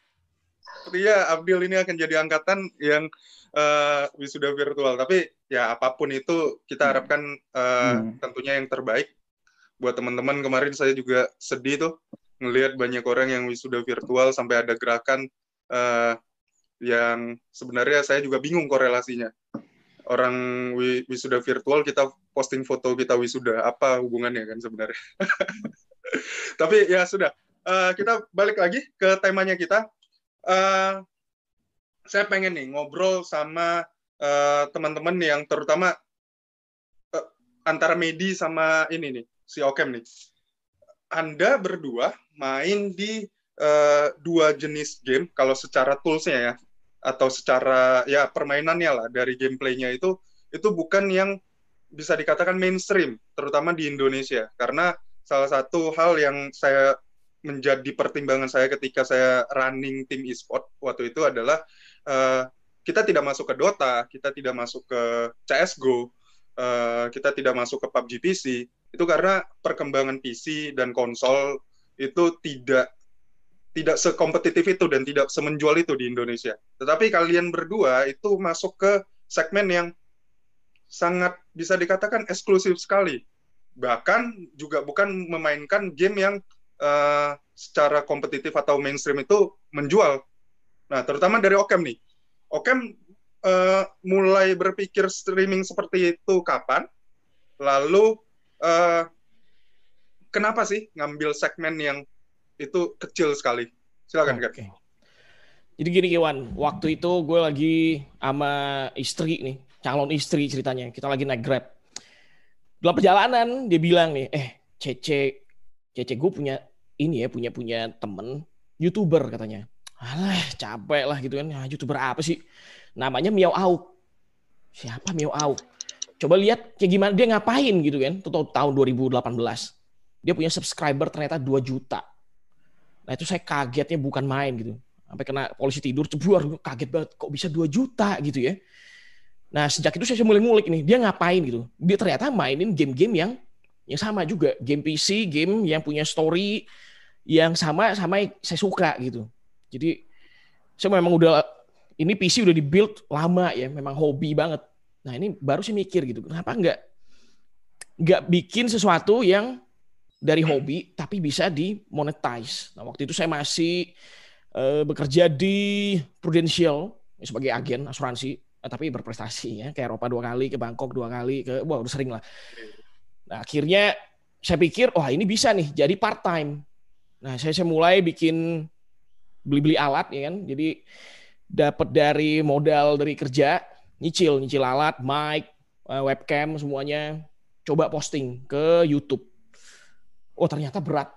Sepertinya Abdil ini akan jadi angkatan yang eh, wisuda virtual. Tapi ya apa pun itu kita Hmm. harapkan eh, Hmm. tentunya yang terbaik buat teman-teman. Kemarin saya juga sedih tuh ngelihat banyak orang yang wisuda virtual sampai ada gerakan eh, yang sebenarnya saya juga bingung korelasinya. Orang wi- wisuda virtual kita posting foto kita wisuda apa hubungannya kan sebenarnya? Tapi ya sudah. Eh, kita balik lagi ke temanya kita. Eh, saya pengen nih ngobrol sama eh, teman-teman yang terutama eh, antara Medi sama ini nih si Okem nih. Anda berdua main di eh, dua jenis game kalau secara toolsnya ya atau secara ya permainannya lah dari gameplaynya itu itu bukan yang bisa dikatakan mainstream terutama di Indonesia. Karena salah satu hal yang saya menjadi pertimbangan saya ketika saya running tim e-sport waktu itu adalah eh, kita tidak masuk ke Dota, kita tidak masuk ke CS:GO, eh, kita tidak masuk ke PUBG PC itu karena perkembangan PC dan konsol itu tidak tidak sekompetitif itu dan tidak semenjual itu di Indonesia. Tetapi kalian berdua itu masuk ke segmen yang sangat bisa dikatakan eksklusif sekali. Bahkan juga bukan memainkan game yang eh, secara kompetitif atau mainstream itu menjual. Nah, terutama dari Okem nih. Okem eh, mulai berpikir streaming seperti itu kapan? Lalu eh, kenapa sih ngambil segmen yang itu kecil sekali? Silakan. Oke. Jadi gini Iwan, waktu itu gue lagi sama istri nih, calon istri ceritanya. Kita lagi naik Grab. Dalam perjalanan dia bilang nih, eh Cece, Cece gue punya ini ya, punya punya temen youtuber katanya. Alah capek lah gitu kan, ah, youtuber apa sih? Namanya Miao Auk. Siapa Miao Auk? Coba lihat kayak gimana dia ngapain gitu kan, tuh tahun 2018. Dia punya subscriber ternyata 2 juta. Nah itu saya kagetnya bukan main gitu. Sampai kena polisi tidur, cebuar, kaget banget. Kok bisa 2 juta gitu ya. Nah sejak itu saya mulai ngulik nih, dia ngapain gitu. Dia ternyata mainin game-game yang yang sama juga. Game PC, game yang punya story, yang sama sama saya suka gitu. Jadi saya memang udah, ini PC udah di-build lama ya, memang hobi banget. Nah ini baru sih mikir gitu, kenapa nggak nggak bikin sesuatu yang dari hobi tapi bisa dimonetize. Nah, waktu itu saya masih eh, bekerja di Prudential sebagai agen asuransi, eh, tapi berprestasi ya, ke Eropa dua kali, ke Bangkok dua kali, ke wah udah sering lah. Nah, akhirnya saya pikir, wah ini bisa nih jadi part time. Nah, saya, saya mulai bikin beli-beli alat ya kan. Jadi dapat dari modal dari kerja, nyicil, nyicil alat, mic, eh, webcam semuanya. coba posting ke YouTube. Oh ternyata berat.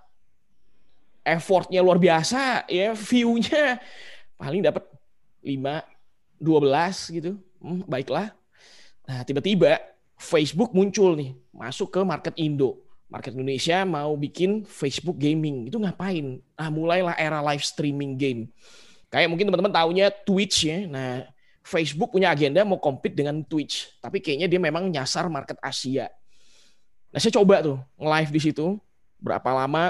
Effortnya luar biasa, ya view-nya paling dapat 5, 12 gitu. Hmm, baiklah. Nah tiba-tiba Facebook muncul nih, masuk ke market Indo. Market Indonesia mau bikin Facebook gaming. Itu ngapain? Nah mulailah era live streaming game. Kayak mungkin teman-teman taunya Twitch ya. Nah Facebook punya agenda mau compete dengan Twitch, tapi kayaknya dia memang nyasar market Asia. Nah, saya coba tuh nge-live di situ berapa lama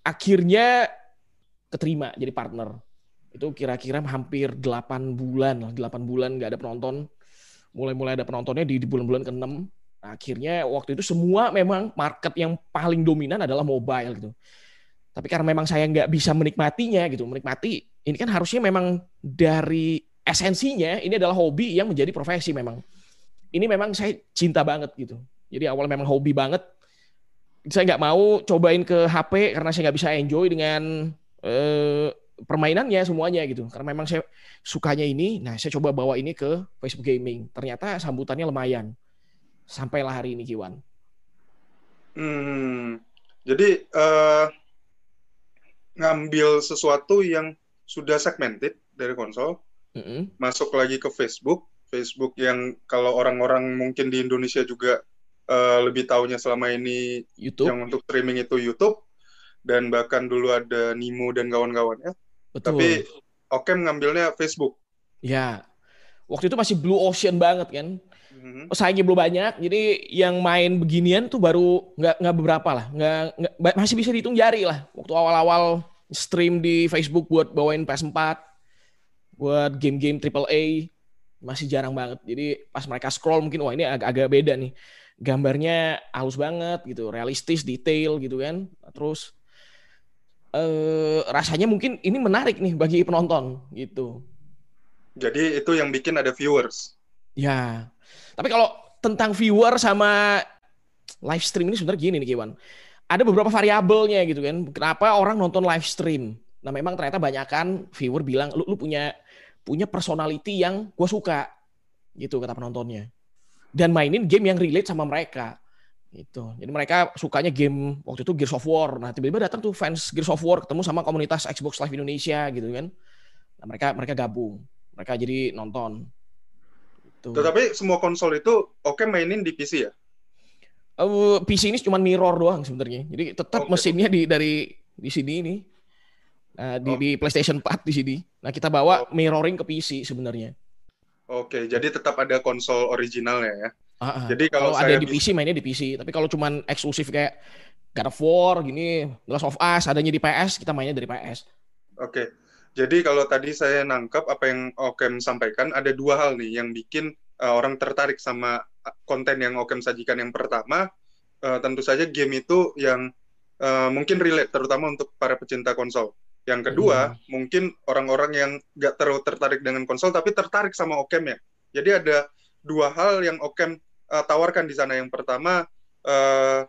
akhirnya keterima jadi partner. Itu kira-kira hampir 8 bulan, 8 bulan nggak ada penonton. Mulai-mulai ada penontonnya di, bulan-bulan ke-6. Nah, akhirnya waktu itu semua memang market yang paling dominan adalah mobile gitu. Tapi karena memang saya nggak bisa menikmatinya gitu, menikmati ini kan harusnya memang dari esensinya ini adalah hobi yang menjadi profesi memang. Ini memang saya cinta banget gitu. Jadi awal memang hobi banget. Saya nggak mau cobain ke HP karena saya nggak bisa enjoy dengan eh, permainannya semuanya gitu. Karena memang saya sukanya ini. Nah saya coba bawa ini ke Facebook Gaming. Ternyata sambutannya lumayan. Sampailah hari ini Kiwan. Hmm, jadi uh, ngambil sesuatu yang sudah segmented dari konsol, mm-hmm. masuk lagi ke Facebook, Facebook yang kalau orang-orang mungkin di Indonesia juga uh, lebih tahunya selama ini YouTube. yang untuk streaming itu YouTube dan bahkan dulu ada Nimo dan kawan-kawannya. Tapi Okem ngambilnya Facebook. Ya, waktu itu masih blue ocean banget kan. Mm-hmm. Saingnya belum banyak, jadi yang main beginian tuh baru nggak nggak beberapa lah, nggak, nggak masih bisa dihitung jari lah. Waktu awal-awal stream di Facebook buat bawain PS4, buat game-game triple A masih jarang banget. Jadi pas mereka scroll mungkin wah ini agak-agak beda nih. Gambarnya halus banget gitu, realistis, detail gitu kan. Terus eh, rasanya mungkin ini menarik nih bagi penonton gitu. Jadi itu yang bikin ada viewers. Ya. Tapi kalau tentang viewer sama live stream ini sebenarnya gini nih Kiwan. Ada beberapa variabelnya gitu kan. Kenapa orang nonton live stream? Nah memang ternyata banyak kan viewer bilang lu, lu punya punya personality yang gue suka gitu kata penontonnya dan mainin game yang relate sama mereka gitu jadi mereka sukanya game waktu itu Gears of War nah tiba-tiba datang tuh fans Gears of War ketemu sama komunitas Xbox Live Indonesia gitu kan nah mereka mereka gabung mereka jadi nonton gitu. tetapi semua konsol itu oke okay mainin di PC ya uh, PC ini cuma mirror doang sebenarnya jadi tetap okay. mesinnya di dari di sini ini Nah, di, oh. di PlayStation 4 di sini. Nah, kita bawa oh. mirroring ke PC sebenarnya. Oke, jadi tetap ada konsol originalnya ya. Uh, uh. Jadi kalau, kalau ada di PC mainnya di PC, tapi kalau cuman eksklusif kayak God of War gini, Last of Us adanya di PS, kita mainnya dari PS. Oke. Jadi kalau tadi saya nangkap apa yang Okem sampaikan, ada dua hal nih yang bikin uh, orang tertarik sama konten yang Okem sajikan. Yang pertama, uh, tentu saja game itu yang uh, mungkin relate, terutama untuk para pecinta konsol. Yang kedua, hmm. mungkin orang-orang yang nggak terlalu tertarik dengan konsol tapi tertarik sama Okem ya. Jadi ada dua hal yang Okem uh, tawarkan di sana. Yang pertama uh,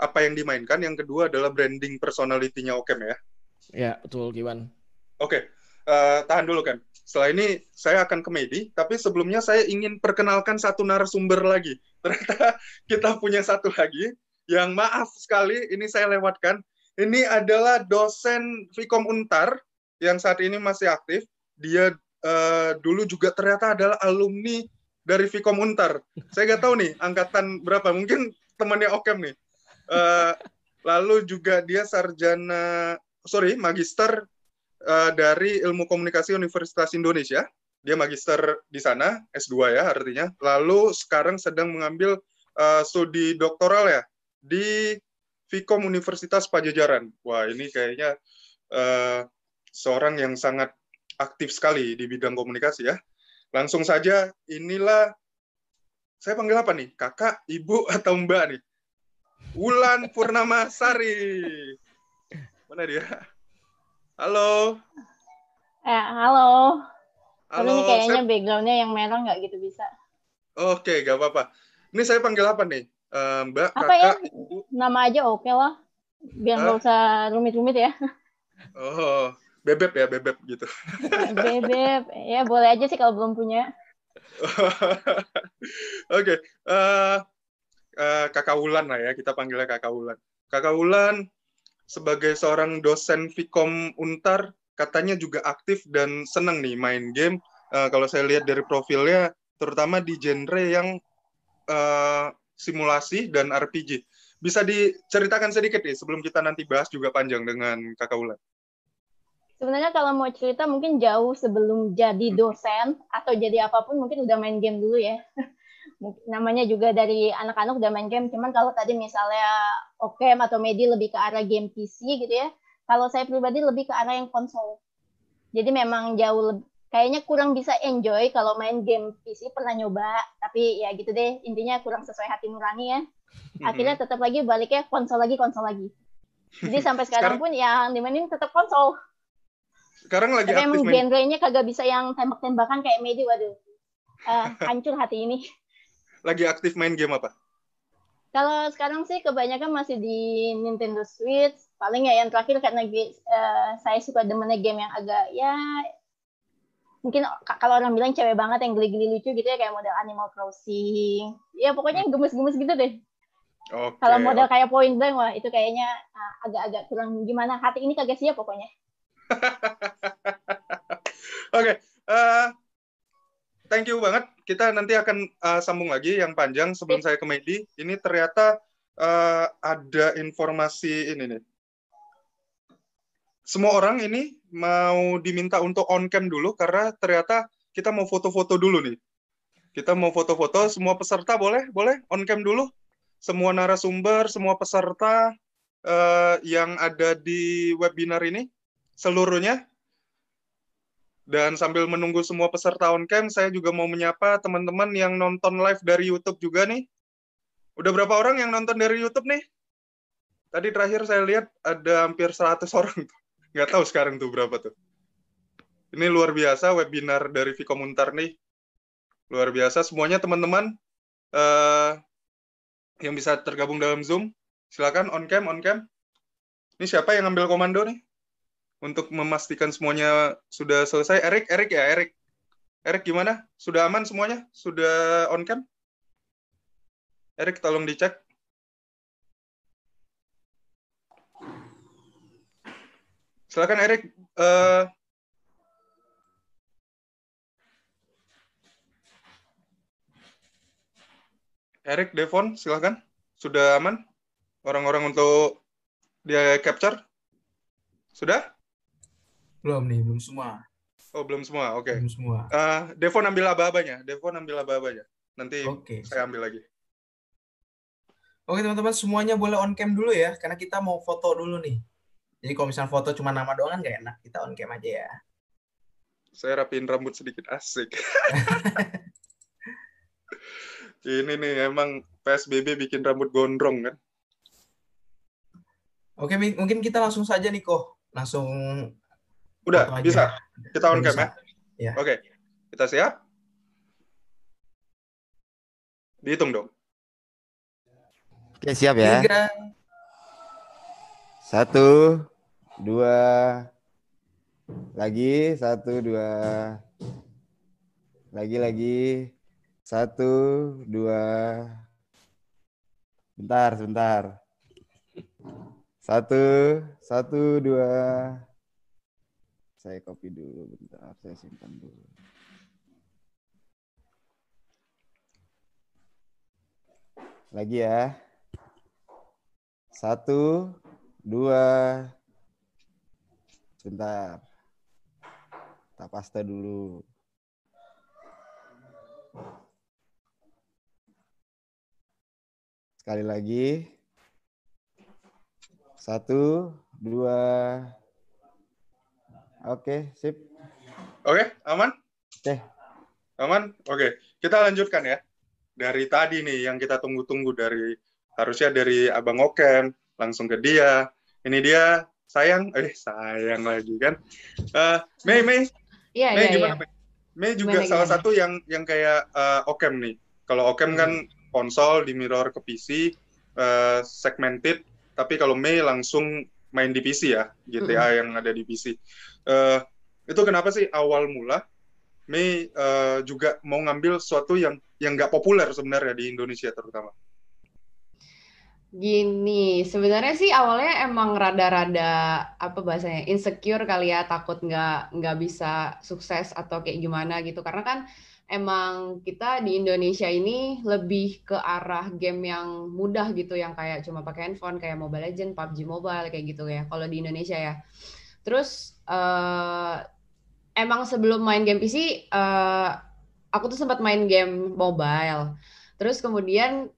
apa yang dimainkan, yang kedua adalah branding personality-nya Okem ya. Ya, betul, Kiwan. Oke, okay. uh, tahan dulu kan. Setelah ini saya akan ke Medi, tapi sebelumnya saya ingin perkenalkan satu narasumber lagi. Ternyata kita punya satu lagi yang maaf sekali ini saya lewatkan ini adalah dosen Vkom Untar yang saat ini masih aktif. Dia uh, dulu juga ternyata adalah alumni dari Vkom Untar. Saya nggak tahu nih angkatan berapa. Mungkin temannya Okem nih. Uh, lalu juga dia sarjana, sorry, magister uh, dari Ilmu Komunikasi Universitas Indonesia. Dia magister di sana, S2 ya artinya. Lalu sekarang sedang mengambil uh, studi doktoral ya di Vkom Universitas Pajajaran. Wah, ini kayaknya uh, seorang yang sangat aktif sekali di bidang komunikasi ya. Langsung saja, inilah saya panggil apa nih? Kakak, ibu, atau mbak nih? Wulan Purnama Sari. Mana dia? Halo. Eh, halo. Halo. Ini kayaknya saya... backgroundnya yang merah nggak gitu bisa. Oke, nggak apa-apa. Ini saya panggil apa nih? Uh, Mbak, Apa kakak, ya? ibu. Nama aja oke okay lah. Biar nggak usah rumit-rumit ya. Oh, bebek ya, bebek gitu. bebek, ya boleh aja sih kalau belum punya. Oke, okay. uh, uh, Kakak Wulan lah ya, kita panggilnya Kakak Wulan. Kakak Wulan sebagai seorang dosen Vkom Untar katanya juga aktif dan senang nih main game. Uh, kalau saya lihat dari profilnya, terutama di genre yang uh, simulasi dan RPG. Bisa diceritakan sedikit nih sebelum kita nanti bahas juga panjang dengan Kakak Wulan. Sebenarnya kalau mau cerita mungkin jauh sebelum jadi dosen atau jadi apa pun mungkin udah main game dulu ya. Namanya juga dari anak-anak udah main game. Cuman kalau tadi misalnya Okem atau Medi lebih ke arah game PC gitu ya. Kalau saya pribadi lebih ke arah yang konsol. Jadi memang jauh lebih, kayaknya kurang bisa enjoy kalau main game PC pernah nyoba tapi ya gitu deh intinya kurang sesuai hati nurani ya akhirnya tetap lagi baliknya konsol lagi konsol lagi jadi sampai sekarang, sekarang pun yang dimainin tetap konsol sekarang lagi Tapi emang main... genrenya kagak bisa yang tembak-tembakan kayak Medi, waduh. Uh, hancur hati ini. Lagi aktif main game apa? Kalau sekarang sih kebanyakan masih di Nintendo Switch. Paling ya yang terakhir karena uh, saya suka demennya game yang agak ya mungkin kalau orang bilang cewek banget yang geli-geli lucu gitu ya kayak model Animal Crossing. Ya pokoknya yang gemes-gemes gitu deh. Okay, kalau model okay. kayak Point Blank wah itu kayaknya uh, agak-agak kurang gimana hati ini kagak siap pokoknya. Oke, okay, uh, eh, thank you banget. Kita nanti akan uh, sambung lagi yang panjang sebelum saya ke Medi. Ini ternyata uh, ada informasi ini nih. Semua orang ini mau diminta untuk on cam dulu karena ternyata kita mau foto-foto dulu nih. Kita mau foto-foto, semua peserta boleh, boleh on cam dulu. Semua narasumber, semua peserta uh, yang ada di webinar ini seluruhnya. Dan sambil menunggu semua peserta on cam, saya juga mau menyapa teman-teman yang nonton live dari YouTube juga nih. Udah berapa orang yang nonton dari YouTube nih? Tadi terakhir saya lihat ada hampir 100 orang. Nggak tahu sekarang tuh berapa tuh. Ini luar biasa webinar dari Vikomuntar nih. Luar biasa semuanya teman-teman uh, yang bisa tergabung dalam Zoom. Silakan on cam, on cam. Ini siapa yang ngambil komando nih? untuk memastikan semuanya sudah selesai. Erik, Erik ya, Erik. Erik gimana? Sudah aman semuanya? Sudah on cam? Erik tolong dicek. Silakan Erik. Uh, Erik, Devon, silakan. Sudah aman? Orang-orang untuk dia capture? Sudah? Belum nih, belum semua. Oh, belum semua. Oke. Okay. Belum semua. Uh, Devon ambil aba-abanya. Devon ambil aba-abanya. Nanti okay. saya ambil lagi. Oke, teman-teman, semuanya boleh on cam dulu ya, karena kita mau foto dulu nih. Jadi kalau misalnya foto cuma nama doang kan gak enak, kita on cam aja ya. Saya rapiin rambut sedikit asik. Ini nih emang PSBB bikin rambut gondrong kan. Oke, mungkin kita langsung saja nih kok. Langsung Udah, bisa. Kita on cam ya. ya. Oke. Kita siap? Dihitung dong. Oke, siap ya. Tiga. Satu, dua, lagi, satu, dua, lagi, lagi, satu, dua, bentar, sebentar. Satu, satu, dua, saya copy dulu bentar, saya simpan dulu. Lagi ya. Satu, dua, sebentar. Kita paste dulu. Sekali lagi. Satu, dua, Oke, sip. Oke, aman? Oke. Aman? Oke. Kita lanjutkan ya. Dari tadi nih yang kita tunggu-tunggu dari harusnya dari Abang Okem langsung ke dia. Ini dia sayang, eh sayang lagi kan. Uh, Mei, Mei. Iya, Mei iya, gimana, iya. Mei? Mei juga gimana, salah gimana? satu yang yang kayak uh, Okem nih. Kalau Okem kan hmm. kan konsol di mirror ke PC, uh, eh, segmented, tapi kalau Mei langsung main di PC ya, GTA mm yang ada di PC. Uh, eh, itu kenapa sih awal mula Mei uh, juga mau ngambil sesuatu yang yang nggak populer sebenarnya di Indonesia terutama. Gini, sebenarnya sih awalnya emang rada-rada apa bahasanya insecure kali ya, takut nggak nggak bisa sukses atau kayak gimana gitu. Karena kan emang kita di Indonesia ini lebih ke arah game yang mudah gitu, yang kayak cuma pakai handphone kayak Mobile Legend, PUBG Mobile kayak gitu ya. Kalau di Indonesia ya. Terus uh, emang sebelum main game PC, uh, aku tuh sempat main game mobile. Terus kemudian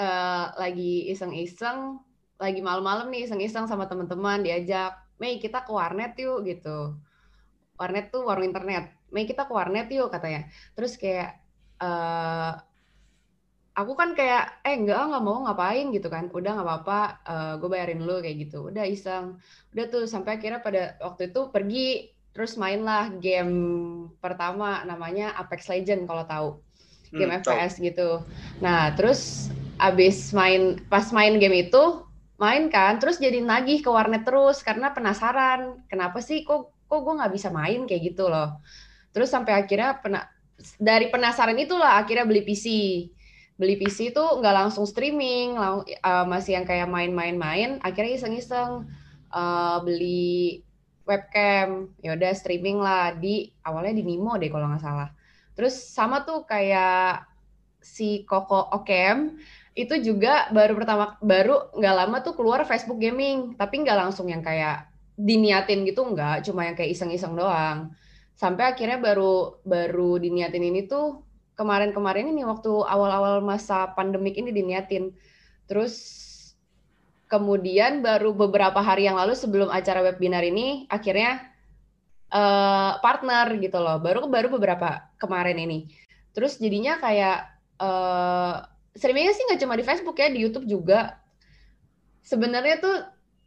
uh, lagi iseng-iseng, lagi malam-malam nih iseng-iseng sama teman-teman diajak, Mei kita ke warnet yuk gitu. Warnet tuh warung internet. Mei kita ke warnet yuk katanya. Terus kayak uh, aku kan kayak eh enggak nggak mau ngapain gitu kan udah nggak apa-apa uh, eh, gue bayarin lu kayak gitu udah iseng udah tuh sampai akhirnya pada waktu itu pergi terus mainlah game pertama namanya Apex Legend kalau tahu game hmm, FPS tahu. gitu nah terus abis main pas main game itu main kan terus jadi nagih ke warnet terus karena penasaran kenapa sih kok kok gue nggak bisa main kayak gitu loh terus sampai akhirnya pena, dari penasaran itulah akhirnya beli PC beli PC itu nggak langsung streaming, lang uh, masih yang kayak main-main-main. Akhirnya iseng-iseng uh, beli webcam, ya udah streaming lah di awalnya di Nimo deh kalau nggak salah. Terus sama tuh kayak si Koko Okem itu juga baru pertama baru nggak lama tuh keluar Facebook Gaming, tapi nggak langsung yang kayak diniatin gitu nggak, cuma yang kayak iseng-iseng doang. Sampai akhirnya baru baru diniatin ini tuh kemarin-kemarin ini waktu awal-awal masa pandemik ini diniatin. Terus kemudian baru beberapa hari yang lalu sebelum acara webinar ini akhirnya uh, partner gitu loh. Baru baru beberapa kemarin ini. Terus jadinya kayak uh, streamingnya sih nggak cuma di Facebook ya, di YouTube juga. Sebenarnya tuh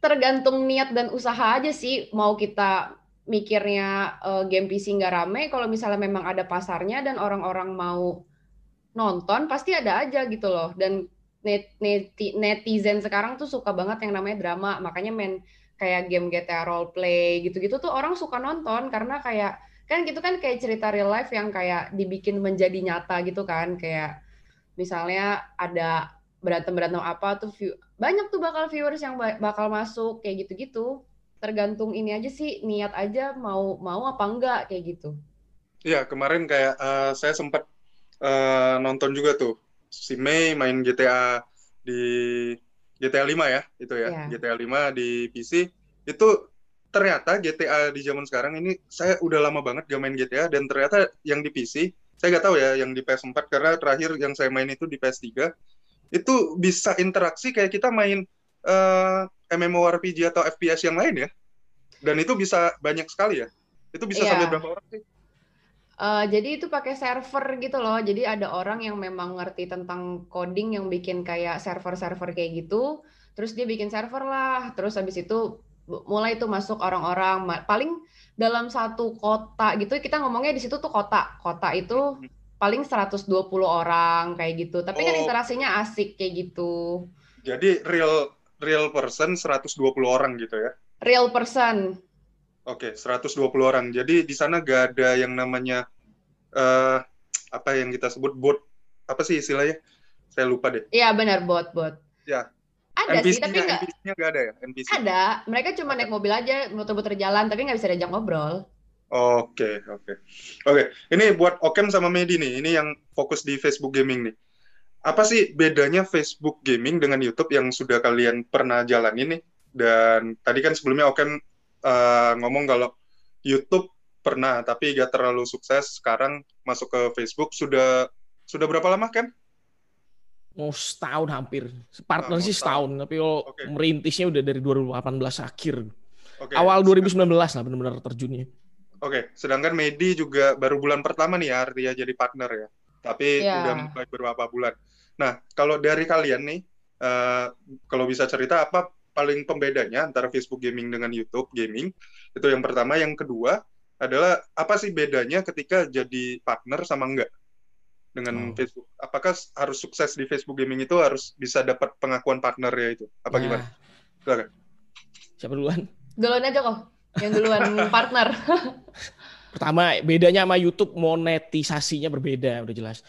tergantung niat dan usaha aja sih mau kita mikirnya uh, game PC nggak rame, kalau misalnya memang ada pasarnya dan orang-orang mau nonton, pasti ada aja gitu loh. Dan net, net, netizen sekarang tuh suka banget yang namanya drama, makanya main kayak game GTA roleplay gitu-gitu tuh orang suka nonton karena kayak kan gitu kan kayak cerita real life yang kayak dibikin menjadi nyata gitu kan kayak misalnya ada berantem berantem apa tuh view, banyak tuh bakal viewers yang bakal masuk kayak gitu-gitu tergantung ini aja sih niat aja mau mau apa enggak kayak gitu. Iya kemarin kayak uh, saya sempat uh, nonton juga tuh si Mei main GTA di GTA 5 ya itu ya yeah. GTA 5 di PC itu ternyata GTA di zaman sekarang ini saya udah lama banget gak main GTA dan ternyata yang di PC saya nggak tahu ya yang di PS4 karena terakhir yang saya main itu di PS3 itu bisa interaksi kayak kita main uh, MMORPG atau FPS yang lain ya. Dan itu bisa banyak sekali ya. Itu bisa yeah. sampai berapa orang sih? Uh, jadi itu pakai server gitu loh. Jadi ada orang yang memang ngerti tentang coding yang bikin kayak server-server kayak gitu. Terus dia bikin server lah. Terus habis itu mulai itu masuk orang-orang paling dalam satu kota gitu kita ngomongnya di situ tuh kota. Kota itu paling 120 orang kayak gitu. Tapi kan oh. kan interaksinya asik kayak gitu. Jadi real real person 120 orang gitu ya? Real person. Oke, okay, 120 orang. Jadi di sana gak ada yang namanya uh, apa yang kita sebut bot apa sih istilahnya? Saya lupa deh. Iya benar bot bot. Ya. Ada NPC sih tapi nggak. NPC-nya nggak ada ya? NPC. Ada. Mereka cuma naik mobil aja, muter-muter jalan, tapi nggak bisa diajak ngobrol. Oke, okay, oke. Okay. Oke, okay. ini buat Okem sama Medi nih. Ini yang fokus di Facebook Gaming nih apa sih bedanya Facebook Gaming dengan YouTube yang sudah kalian pernah jalan ini? Dan tadi kan sebelumnya Oken uh, ngomong kalau YouTube pernah tapi gak terlalu sukses. Sekarang masuk ke Facebook sudah sudah berapa lama kan? Oh setahun hampir. Partner nah, sih setahun, tapi kalau okay. merintisnya udah dari 2018 akhir. Okay. Awal 2019 lah benar-benar terjunnya. Oke, okay. sedangkan Medi juga baru bulan pertama nih ya artinya jadi partner ya. Tapi yeah. udah mulai beberapa bulan. Nah, kalau dari kalian nih, uh, kalau bisa cerita apa paling pembedanya antara Facebook Gaming dengan YouTube Gaming? Itu yang pertama. Yang kedua adalah apa sih bedanya ketika jadi partner sama enggak dengan oh. Facebook? Apakah harus sukses di Facebook Gaming itu harus bisa dapat pengakuan partner ya itu? Apa nah. gimana? Silakan. Siapa duluan? Duluan aja kok. Yang duluan partner. Pertama, bedanya sama YouTube monetisasinya berbeda, udah jelas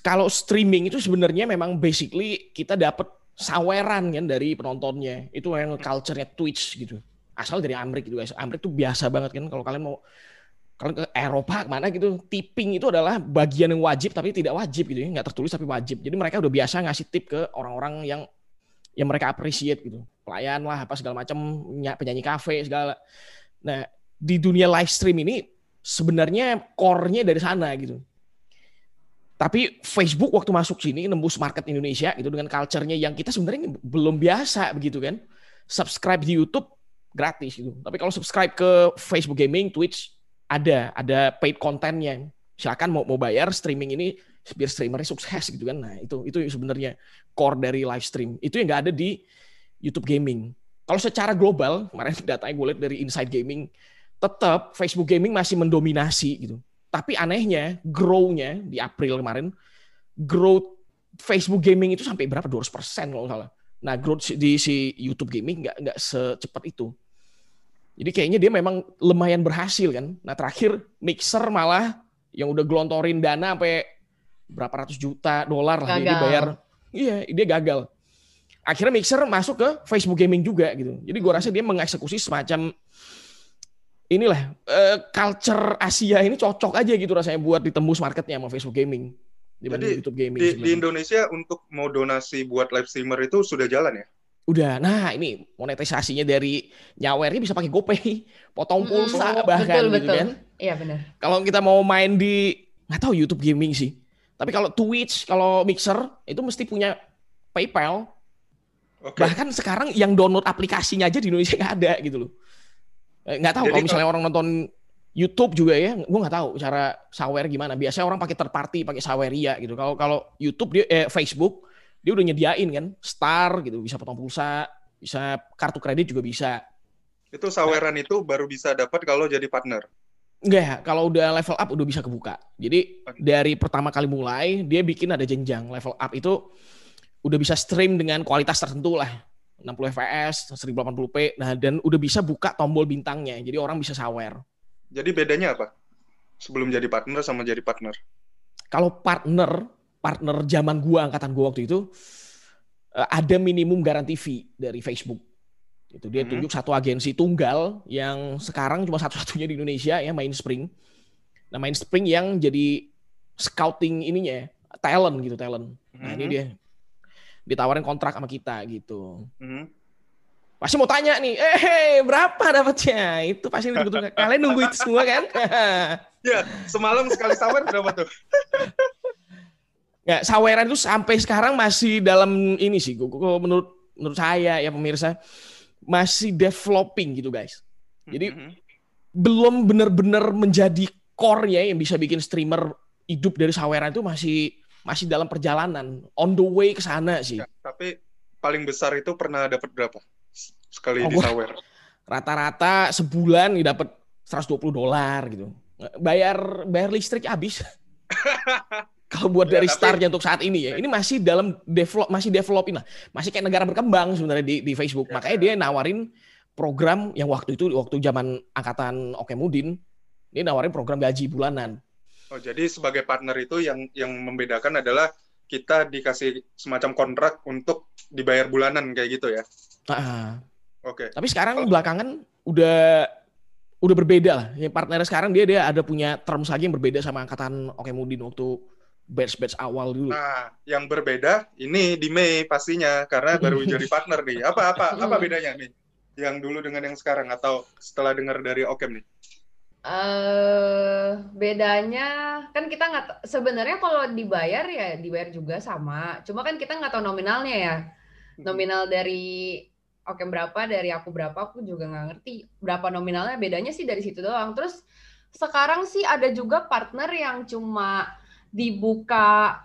kalau streaming itu sebenarnya memang basically kita dapat saweran kan dari penontonnya. Itu yang culture-nya Twitch gitu. Asal dari Amerika gitu guys. Amerika tuh biasa banget kan kalau kalian mau kalian ke Eropa mana gitu, tipping itu adalah bagian yang wajib tapi tidak wajib gitu ya, nggak tertulis tapi wajib. Jadi mereka udah biasa ngasih tip ke orang-orang yang yang mereka appreciate gitu. Pelayan lah apa segala macam, penyanyi kafe segala. Nah, di dunia live stream ini sebenarnya core-nya dari sana gitu. Tapi Facebook waktu masuk sini nembus market Indonesia gitu dengan culture-nya yang kita sebenarnya belum biasa begitu kan. Subscribe di YouTube gratis gitu. Tapi kalau subscribe ke Facebook Gaming, Twitch ada ada paid kontennya. Silakan mau mau bayar streaming ini biar streamernya sukses gitu kan. Nah, itu itu sebenarnya core dari live stream. Itu yang nggak ada di YouTube Gaming. Kalau secara global, kemarin datanya gue lihat dari Inside Gaming, tetap Facebook Gaming masih mendominasi gitu tapi anehnya, grow-nya di April kemarin, growth Facebook Gaming itu sampai berapa? 200% kalau salah. Nah, growth di si YouTube Gaming nggak nggak secepat itu. Jadi kayaknya dia memang lumayan berhasil kan. Nah terakhir Mixer malah yang udah gelontorin dana sampai berapa ratus juta dolar lah dia bayar. Iya, dia gagal. Akhirnya Mixer masuk ke Facebook Gaming juga gitu. Jadi gua rasa dia mengeksekusi semacam inilah uh, culture Asia ini cocok aja gitu rasanya buat ditembus marketnya sama Facebook Gaming dibanding Jadi, YouTube Gaming. Di, di Indonesia untuk mau donasi buat live streamer itu sudah jalan ya? Udah. Nah, ini monetisasinya dari nyawernya bisa pakai GoPay, potong pulsa oh, bahkan betul, gitu betul. kan. Iya benar. Kalau kita mau main di nggak tahu YouTube Gaming sih. Tapi kalau Twitch, kalau Mixer itu mesti punya PayPal. Okay. Bahkan sekarang yang download aplikasinya aja di Indonesia nggak ada gitu loh. Eh, nggak tahu kalau misalnya orang nonton YouTube juga ya, gue nggak tahu cara sawer gimana. Biasanya orang pakai third party, pakai saweria gitu. Kalau kalau YouTube dia eh, Facebook dia udah nyediain kan, star gitu, bisa potong pulsa, bisa kartu kredit juga bisa. Itu saweran nah, itu baru bisa dapat kalau jadi partner. Enggak ya, kalau udah level up udah bisa kebuka. Jadi dari pertama kali mulai dia bikin ada jenjang level up itu udah bisa stream dengan kualitas tertentu lah 60 fps, 1080p. Nah, dan udah bisa buka tombol bintangnya. Jadi orang bisa sawer. Jadi bedanya apa? Sebelum jadi partner sama jadi partner. Kalau partner, partner zaman gua angkatan gua waktu itu eh, ada minimum garansi fee dari Facebook. Itu dia hmm. tunjuk satu agensi tunggal yang sekarang cuma satu-satunya di Indonesia ya Mainspring. Nah, Mainspring yang jadi scouting ininya talent gitu, talent. Nah, hmm. ini dia ditawarin kontrak sama kita gitu. Hmm. Pasti mau tanya nih, eh hey, berapa dapatnya? Itu pasti betul kalian nunggu itu semua kan? ya, semalam sekali sawer berapa tuh? ya, saweran itu sampai sekarang masih dalam ini sih, menurut menurut saya ya pemirsa masih developing gitu guys. Jadi mm -hmm. belum benar-benar menjadi core-nya yang bisa bikin streamer hidup dari saweran itu masih masih dalam perjalanan, on the way ke sana sih. Ya, tapi paling besar itu pernah dapat berapa sekali oh, di sawer? Rata-rata sebulan dapat 120 dolar gitu. Bayar bayar listrik habis. Kalau buat ya, dari tapi... startnya untuk saat ini ya, ini masih dalam develop masih developin lah, masih kayak negara berkembang sebenarnya di, di Facebook. Ya, Makanya ya. dia nawarin program yang waktu itu waktu zaman angkatan Oke Mudin, dia nawarin program gaji bulanan. Oh, jadi sebagai partner itu yang yang membedakan adalah kita dikasih semacam kontrak untuk dibayar bulanan kayak gitu ya. Uh, Oke. Okay. Tapi sekarang oh. belakangan udah udah berbeda lah. Yang partner sekarang dia dia ada punya terms lagi yang berbeda sama angkatan Oke Mudin waktu batch batch awal dulu. Nah, yang berbeda ini di Mei pastinya karena baru jadi partner nih. Apa apa apa bedanya nih? Yang dulu dengan yang sekarang atau setelah dengar dari Okem nih? Uh, bedanya kan kita nggak sebenarnya kalau dibayar ya dibayar juga sama. Cuma kan kita nggak tahu nominalnya ya. Hmm. Nominal dari oke berapa dari aku berapa aku juga nggak ngerti berapa nominalnya. Bedanya sih dari situ doang. Terus sekarang sih ada juga partner yang cuma dibuka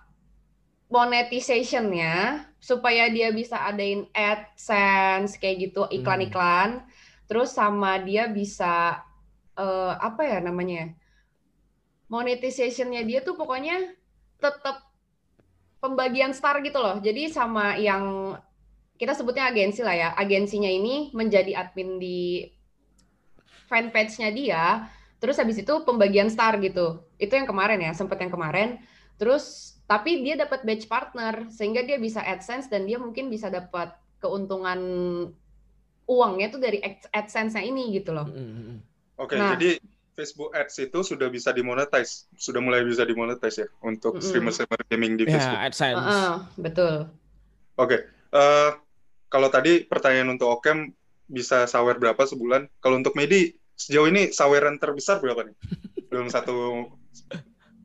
monetization-nya supaya dia bisa adain AdSense kayak gitu iklan-iklan. Hmm. Terus sama dia bisa uh, apa ya namanya monetizationnya dia tuh pokoknya tetap pembagian star gitu loh jadi sama yang kita sebutnya agensi lah ya agensinya ini menjadi admin di fanpage-nya dia terus habis itu pembagian star gitu itu yang kemarin ya sempat yang kemarin terus tapi dia dapat badge partner sehingga dia bisa AdSense dan dia mungkin bisa dapat keuntungan uangnya tuh dari Ad- AdSense-nya ini gitu loh. Mm-mm. Oke, Nah. jadi Facebook Ads itu sudah bisa dimonetize, sudah mulai bisa dimonetize ya untuk streamer-streamer gaming di Ya, Facebook. AdSense. Heeh, betul. Oke, eh, kalau tadi pertanyaan untuk Okem bisa sawer berapa sebulan? Kalau untuk Medi sejauh ini saweran terbesar berapa nih? Dalam satu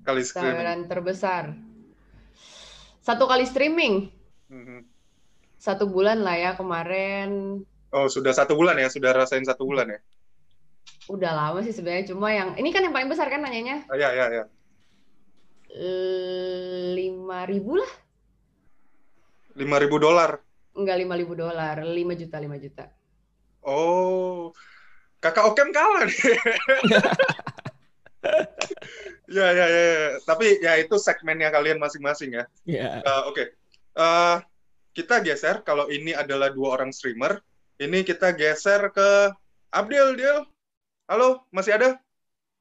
kali streaming. Saweran terbesar. Satu kali streaming, Mhm. satu bulan lah ya kemarin. Oh, sudah satu bulan ya, sudah rasain satu bulan ya? Udah lama sih sebenarnya, cuma yang ini kan yang paling besar kan nanyanya Ah, ya, ya, ya. lima ribu lah, 5.000 dolar. enggak lima ribu dolar, lima juta lima juta. Oh, kakak Okem kalah nih. ya, ya, ya, ya. Tapi ya itu segmennya kalian masing-masing ya. Ya. Eh, Oke, Eh, kita geser. Kalau ini adalah dua orang streamer, ini kita geser ke Abdil, Dil. Halo, masih ada?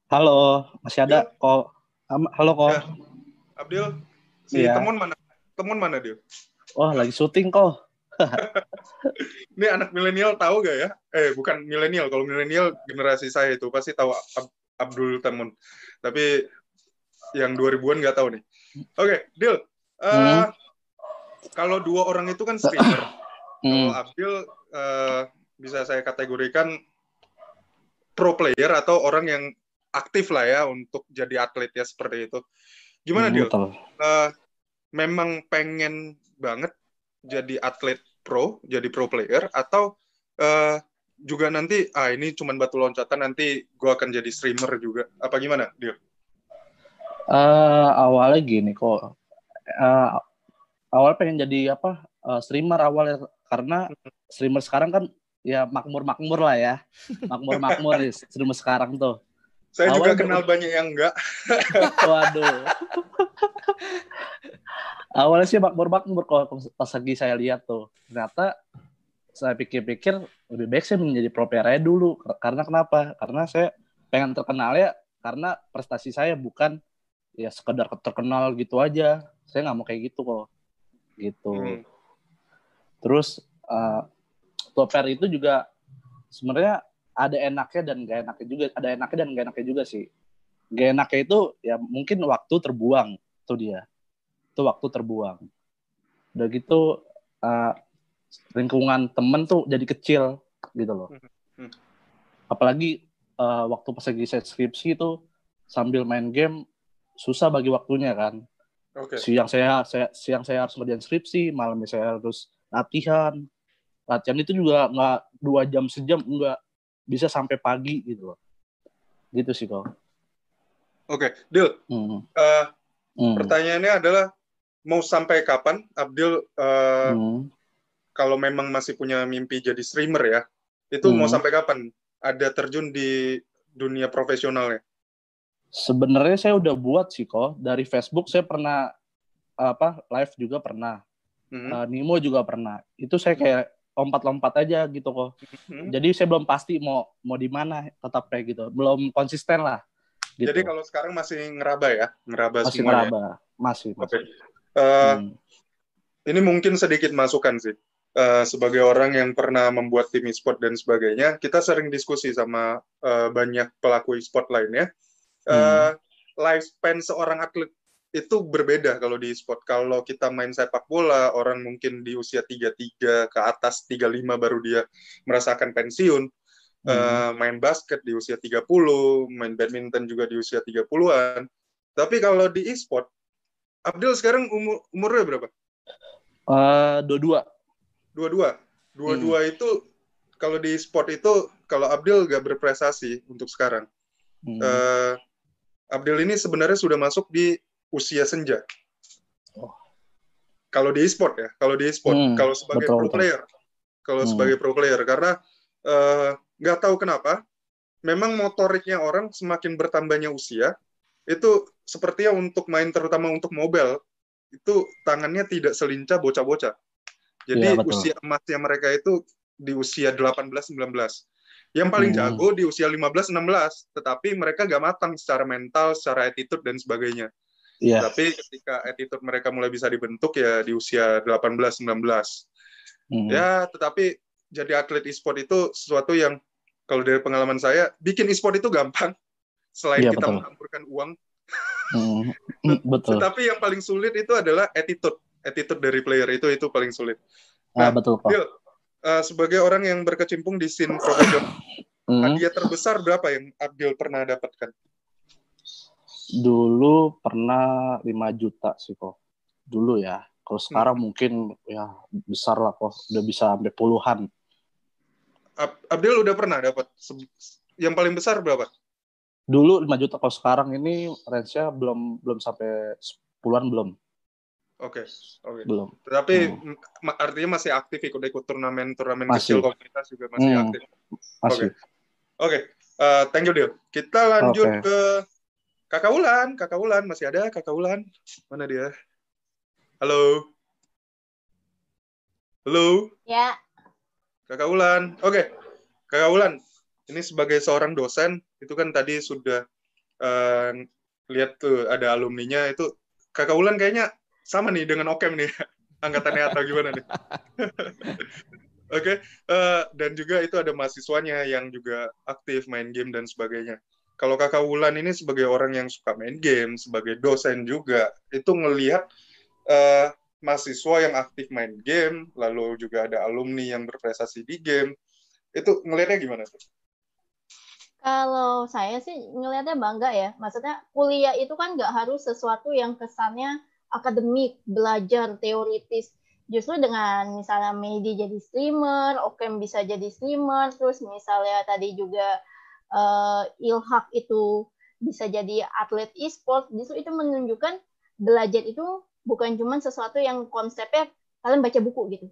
Halo, masih ada kok. Am- Halo kok. Ya. Abdil, si Iya. temun mana? Temun mana dia? Wah, lagi syuting kok. Ini anak milenial tahu gak ya? Eh, bukan milenial. Kalau milenial generasi saya itu pasti tahu Ab- Abdul Temun. Tapi yang 2000-an nggak tahu nih. Oke, Dil. Eh, Hmm. Kalau dua orang itu kan streamer. Kalau Hmm. Abdil eh, bisa saya kategorikan pro player atau orang yang aktif lah ya untuk jadi atlet ya seperti itu. Gimana Hmm, Dil? Eh, memang pengen banget jadi atlet pro, jadi pro player atau eh, juga nanti ah ini cuman batu loncatan nanti gue akan jadi streamer juga. Apa gimana, Dil? Eh, awalnya gini kok. Eh, awal pengen jadi apa? eh, streamer awalnya karena streamer sekarang kan ya makmur-makmur lah ya. Makmur-makmur nih streamer sekarang tuh. Saya Awal juga kenal banyak yang enggak. Waduh. Awalnya sih makmur-makmur kok pas lagi saya lihat tuh. Ternyata saya pikir-pikir lebih baik saya menjadi pro player aja dulu. Karena kenapa? Karena saya pengen terkenal ya karena prestasi saya bukan ya sekedar terkenal gitu aja. Saya nggak mau kayak gitu kok. Gitu. Hmm. Terus eh pro player itu juga sebenarnya ada enaknya dan gak enaknya juga. Ada enaknya dan gak enaknya juga sih. Gak enaknya itu ya mungkin waktu terbuang tuh dia. Itu waktu terbuang. Udah gitu eh, lingkungan temen tuh jadi kecil gitu loh. Hmm. Apalagi eh, waktu pas lagi saya skripsi itu sambil main game susah bagi waktunya kan Oke. siang saya, saya siang saya harus ngerjain skripsi malamnya saya harus latihan latihan itu juga nggak dua jam sejam enggak bisa sampai pagi gitu loh gitu sih kok Oke, Dil. hmm. eh, Hmm. pertanyaannya adalah mau sampai kapan Abdil eh, Hmm. kalau memang masih punya mimpi jadi streamer ya, itu mau Hmm. sampai kapan ada terjun di dunia profesionalnya? sebenarnya saya udah buat sih kok dari Facebook saya pernah apa live juga pernah Mhm. Eh, Nimo juga pernah itu saya kayak lompat-lompat aja gitu kok Mhm. jadi saya belum pasti mau mau di mana tetap kayak gitu belum konsisten lah gitu. Jadi kalau sekarang masih ngeraba ya, ngeraba masih semuanya. meraba masih, Oke. masih. Eh, Hmm. Ini mungkin sedikit masukan sih. Eh, sebagai orang yang pernah membuat tim e-sport dan sebagainya, kita sering diskusi sama eh, banyak pelaku e-sport lainnya. Eh, Hmm. lifespan seorang atlet itu berbeda kalau di e-sport. Kalau kita main sepak bola, orang mungkin di usia 33 ke atas 35 baru dia merasakan pensiun. Hmm. Eh, main basket di usia 30, main badminton juga di usia 30-an. Tapi kalau di e-sport, Abdul sekarang umur umurnya berapa? Eh, dua-dua. Dua-dua. Dua-dua itu kalau di e-sport itu kalau Abdul gak berprestasi untuk sekarang. Hmm. Eh, Abdul ini sebenarnya sudah masuk di usia senja. Oh. Kalau di e-sport ya, kalau di e-sport, Hmm, kalau sebagai betul, pro player, kalau Hmm. sebagai pro player karena eh, nggak tahu kenapa, memang motoriknya orang semakin bertambahnya usia itu sepertinya untuk main terutama untuk mobile itu tangannya tidak selincah bocah-bocah. Jadi betul. usia emasnya mereka itu di usia 18-19. Yang paling Hmm. jago di usia 15-16, tetapi mereka gak matang secara mental, secara attitude dan sebagainya. Iya. Tapi ketika attitude mereka mulai bisa dibentuk ya di usia 18 19. Hmm. Ya, tetapi jadi atlet e-sport itu sesuatu yang kalau dari pengalaman saya, bikin e-sport itu gampang selain Iya, kita betul. uang. Hmm, Betul. Tetapi yang paling sulit itu adalah attitude. Attitude dari player itu itu paling sulit. Ah, betul kok. Gil, eh, sebagai orang yang berkecimpung di scene profesional, Hmm. hadiah terbesar berapa yang Abdul pernah dapatkan? Dulu pernah 5 juta sih kok. Dulu ya. Kalau Hmm. sekarang mungkin ya besar lah kok. Udah bisa sampai puluhan. Ab- Abdul udah pernah dapat yang paling besar berapa? Dulu 5 juta. Kalau sekarang ini range-nya belum belum sampai 10-an belum. Oke, oke. Belum. Tetapi Hmm. artinya masih aktif ikut-ikut turnamen-turnamen Masih. kecil komunitas juga masih Hmm. aktif. Masih. Oke, eh, thank you Dil. Kita lanjut Oke. ke Kakak Ulan. Kakak Ulan masih ada Kakak Ulan? Mana dia? Halo. Halo, Ya, Kakak Ulan. Oke, Kakak Ulan. Ini sebagai seorang dosen, itu kan tadi sudah eh, lihat tuh ada alumninya itu. Kakak Ulan kayaknya sama nih dengan Okem nih, angkatannya atau gimana nih? Oke, eh, dan juga itu ada mahasiswanya yang juga aktif main game dan sebagainya. Kalau kakak Wulan ini sebagai orang yang suka main game, sebagai dosen juga, itu ngelihat eh, mahasiswa yang aktif main game, lalu juga ada alumni yang berprestasi di game, itu ngelihatnya gimana tuh? kalau saya sih ngelihatnya bangga ya. Maksudnya kuliah itu kan nggak harus sesuatu yang kesannya akademik, belajar, teoritis. Justru dengan misalnya Medi jadi streamer, Okem bisa jadi streamer, terus misalnya tadi juga eh, Ilhak itu bisa jadi atlet e-sport, justru itu menunjukkan belajar itu bukan cuma sesuatu yang konsepnya kalian baca buku gitu.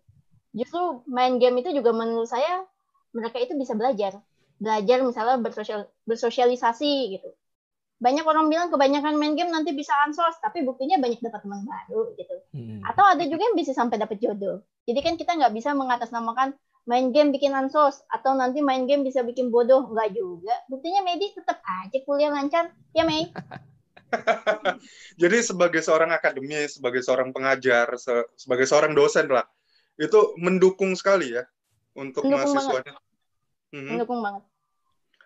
Justru main game itu juga menurut saya mereka itu bisa belajar belajar misalnya bersosial, bersosialisasi gitu. Banyak orang bilang kebanyakan main game nanti bisa ansos, tapi buktinya banyak dapat teman baru gitu. Hmm. Atau ada juga yang bisa sampai dapat jodoh. Jadi kan kita nggak bisa mengatasnamakan main game bikin ansos atau nanti main game bisa bikin bodoh nggak juga. Buktinya Medi tetap aja kuliah lancar, ya Mei. Jadi sebagai seorang akademis, sebagai seorang pengajar, se- sebagai seorang dosen lah, itu mendukung sekali ya untuk Mendukung mahasiswanya. Mhm. Mendukung banget.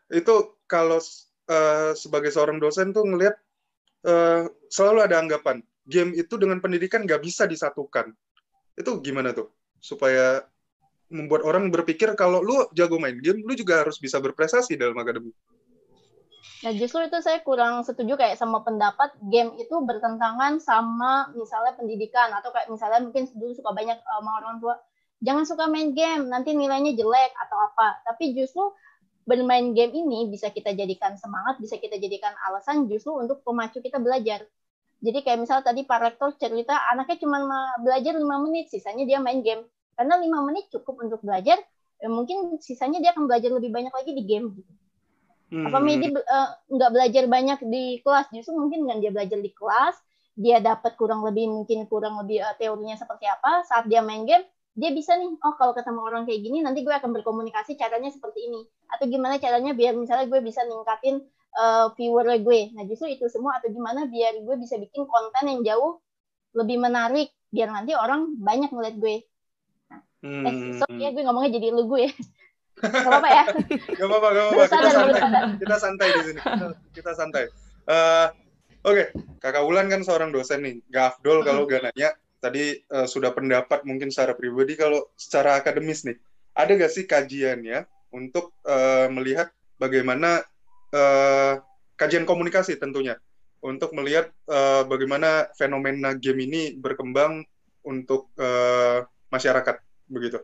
itu kalau eh, sebagai seorang dosen tuh ngelihat eh, selalu ada anggapan game itu dengan pendidikan nggak bisa disatukan. Itu gimana tuh supaya membuat orang berpikir kalau lu jago main game, lu juga harus bisa berprestasi dalam akademi. Nah justru itu saya kurang setuju kayak sama pendapat game itu bertentangan sama misalnya pendidikan atau kayak misalnya mungkin dulu suka banyak sama orang tua jangan suka main game nanti nilainya jelek atau apa. Tapi justru bermain game ini bisa kita jadikan semangat bisa kita jadikan alasan justru untuk pemacu kita belajar. Jadi kayak misalnya tadi Pak Rektor cerita anaknya cuma ma- belajar lima menit sisanya dia main game karena lima menit cukup untuk belajar eh, mungkin sisanya dia akan belajar lebih banyak lagi di game. Gitu apa Hmm. Medi eh, nggak belajar banyak di kelas justru mungkin dengan dia belajar di kelas dia dapat kurang lebih mungkin kurang lebih eh, teorinya seperti apa saat dia main game dia bisa nih oh kalau ketemu orang kayak gini nanti gue akan berkomunikasi caranya seperti ini. Atau gimana caranya biar misalnya gue bisa ningkatin eh, viewer gue. Nah justru itu semua atau gimana biar gue bisa bikin konten yang jauh lebih menarik biar nanti orang banyak ngeliat gue eh Hmm. sorry ya gue ngomongnya jadi lu gue Gak apa-apa ya Gak apa-apa, gak apa-apa. Kita santai. Kita santai di sini. Kita, kita santai. Eh, Oke, Kakak Wulan kan seorang dosen nih. Gak afdol kalau gak nanya. Tadi eh, sudah pendapat mungkin secara pribadi kalau secara akademis nih. Ada gak sih kajiannya untuk eh, melihat bagaimana eh, kajian komunikasi tentunya untuk melihat eh, bagaimana fenomena game ini berkembang untuk eh, masyarakat begitu.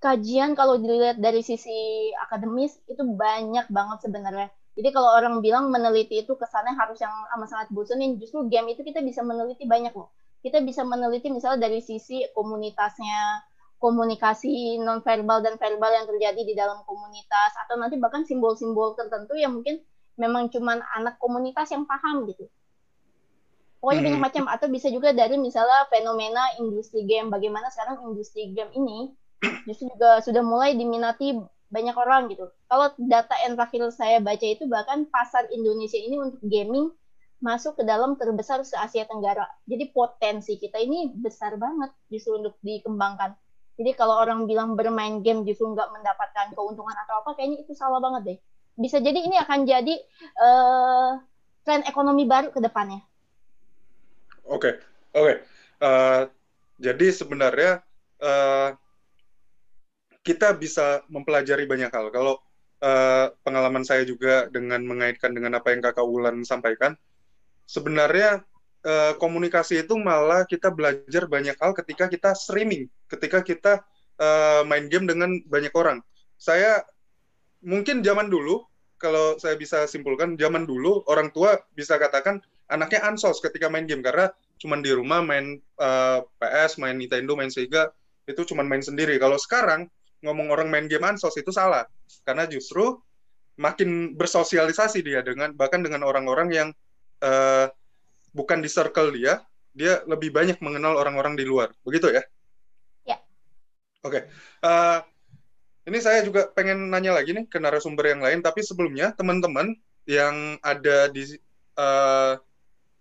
kajian kalau dilihat dari sisi akademis itu banyak banget sebenarnya. Jadi kalau orang bilang meneliti itu kesannya harus yang amat sangat bosenin, justru game itu kita bisa meneliti banyak loh. Kita bisa meneliti misalnya dari sisi komunitasnya, komunikasi nonverbal dan verbal yang terjadi di dalam komunitas, atau nanti bahkan simbol-simbol tertentu yang mungkin memang cuman anak komunitas yang paham gitu. Pokoknya Hmm. banyak macam, atau bisa juga dari misalnya fenomena industri game, bagaimana sekarang industri game ini justru juga sudah mulai diminati banyak orang gitu. Kalau data yang terakhir saya baca itu bahkan pasar Indonesia ini untuk gaming masuk ke dalam terbesar se Asia Tenggara. Jadi potensi kita ini besar banget justru untuk dikembangkan. Jadi kalau orang bilang bermain game justru nggak mendapatkan keuntungan atau apa, kayaknya itu salah banget deh. Bisa jadi ini akan jadi uh, tren ekonomi baru ke depannya. Oke, okay. oke. Okay. Uh, jadi sebenarnya uh, kita bisa mempelajari banyak hal. Kalau uh, pengalaman saya juga dengan mengaitkan dengan apa yang kakak Wulan sampaikan, sebenarnya uh, komunikasi itu malah kita belajar banyak hal ketika kita streaming, ketika kita uh, main game dengan banyak orang. Saya mungkin zaman dulu, kalau saya bisa simpulkan, zaman dulu orang tua bisa katakan anaknya ansos ketika main game karena cuma di rumah main uh, PS, main Nintendo, main Sega itu cuma main sendiri. Kalau sekarang ngomong orang main game ansos itu salah karena justru makin bersosialisasi dia dengan bahkan dengan orang-orang yang uh, bukan di circle dia, dia lebih banyak mengenal orang-orang di luar. Begitu ya? Ya. Oke. Okay. Uh, eh, ini saya juga pengen nanya lagi nih ke narasumber yang lain, tapi sebelumnya teman-teman yang ada di uh,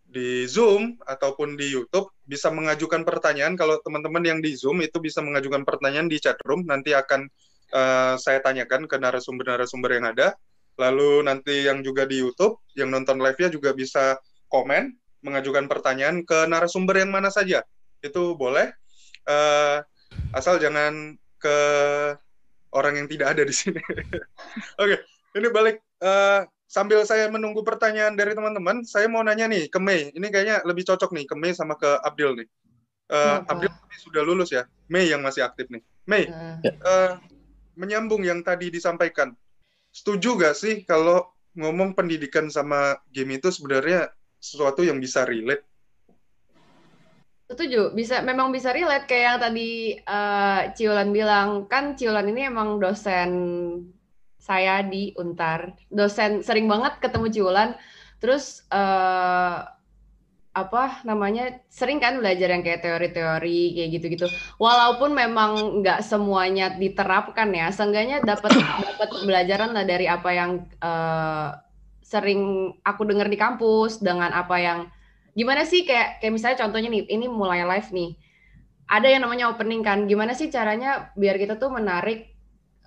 di Zoom ataupun di YouTube bisa mengajukan pertanyaan. Kalau teman-teman yang di Zoom itu bisa mengajukan pertanyaan di chat room, nanti akan uh, saya tanyakan ke narasumber-narasumber yang ada. Lalu nanti yang juga di YouTube, yang nonton live-nya juga bisa komen mengajukan pertanyaan ke narasumber yang mana saja. Itu boleh. Uh, asal jangan ke orang yang tidak ada di sini. Oke, okay, ini balik uh, sambil saya menunggu pertanyaan dari teman-teman, saya mau nanya nih ke Mei. Ini kayaknya lebih cocok nih ke Mei sama ke Abdul nih. Uh, Abdul sudah lulus ya, Mei yang masih aktif nih. Mei, uh, menyambung yang tadi disampaikan, setuju gak sih kalau ngomong pendidikan sama game itu sebenarnya sesuatu yang bisa relate. Setuju, bisa memang bisa relate kayak yang tadi uh, Ciulan bilang kan Ciulan ini emang dosen saya di Untar, dosen sering banget ketemu Ciulan, terus uh, apa namanya sering kan belajar yang kayak teori-teori kayak gitu-gitu. Walaupun memang nggak semuanya diterapkan ya, seenggaknya dapat dapat pembelajaran lah dari apa yang uh, sering aku dengar di kampus dengan apa yang gimana sih kayak kayak misalnya contohnya nih ini mulai live nih. Ada yang namanya opening kan gimana sih caranya biar kita tuh menarik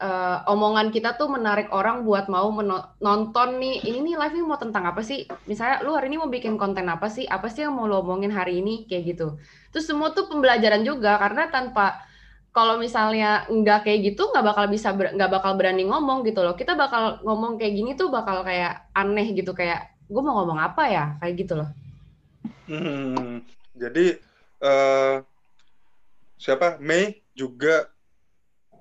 uh, omongan kita tuh menarik orang buat mau nonton nih. Ini nih live ini mau tentang apa sih? Misalnya lu hari ini mau bikin konten apa sih? Apa sih yang mau lo omongin hari ini? Kayak gitu. Terus semua tuh pembelajaran juga karena tanpa kalau misalnya nggak kayak gitu nggak bakal bisa nggak bakal berani ngomong gitu loh. Kita bakal ngomong kayak gini tuh bakal kayak aneh gitu kayak gue mau ngomong apa ya? Kayak gitu loh. Hmm, jadi uh, siapa? Mei juga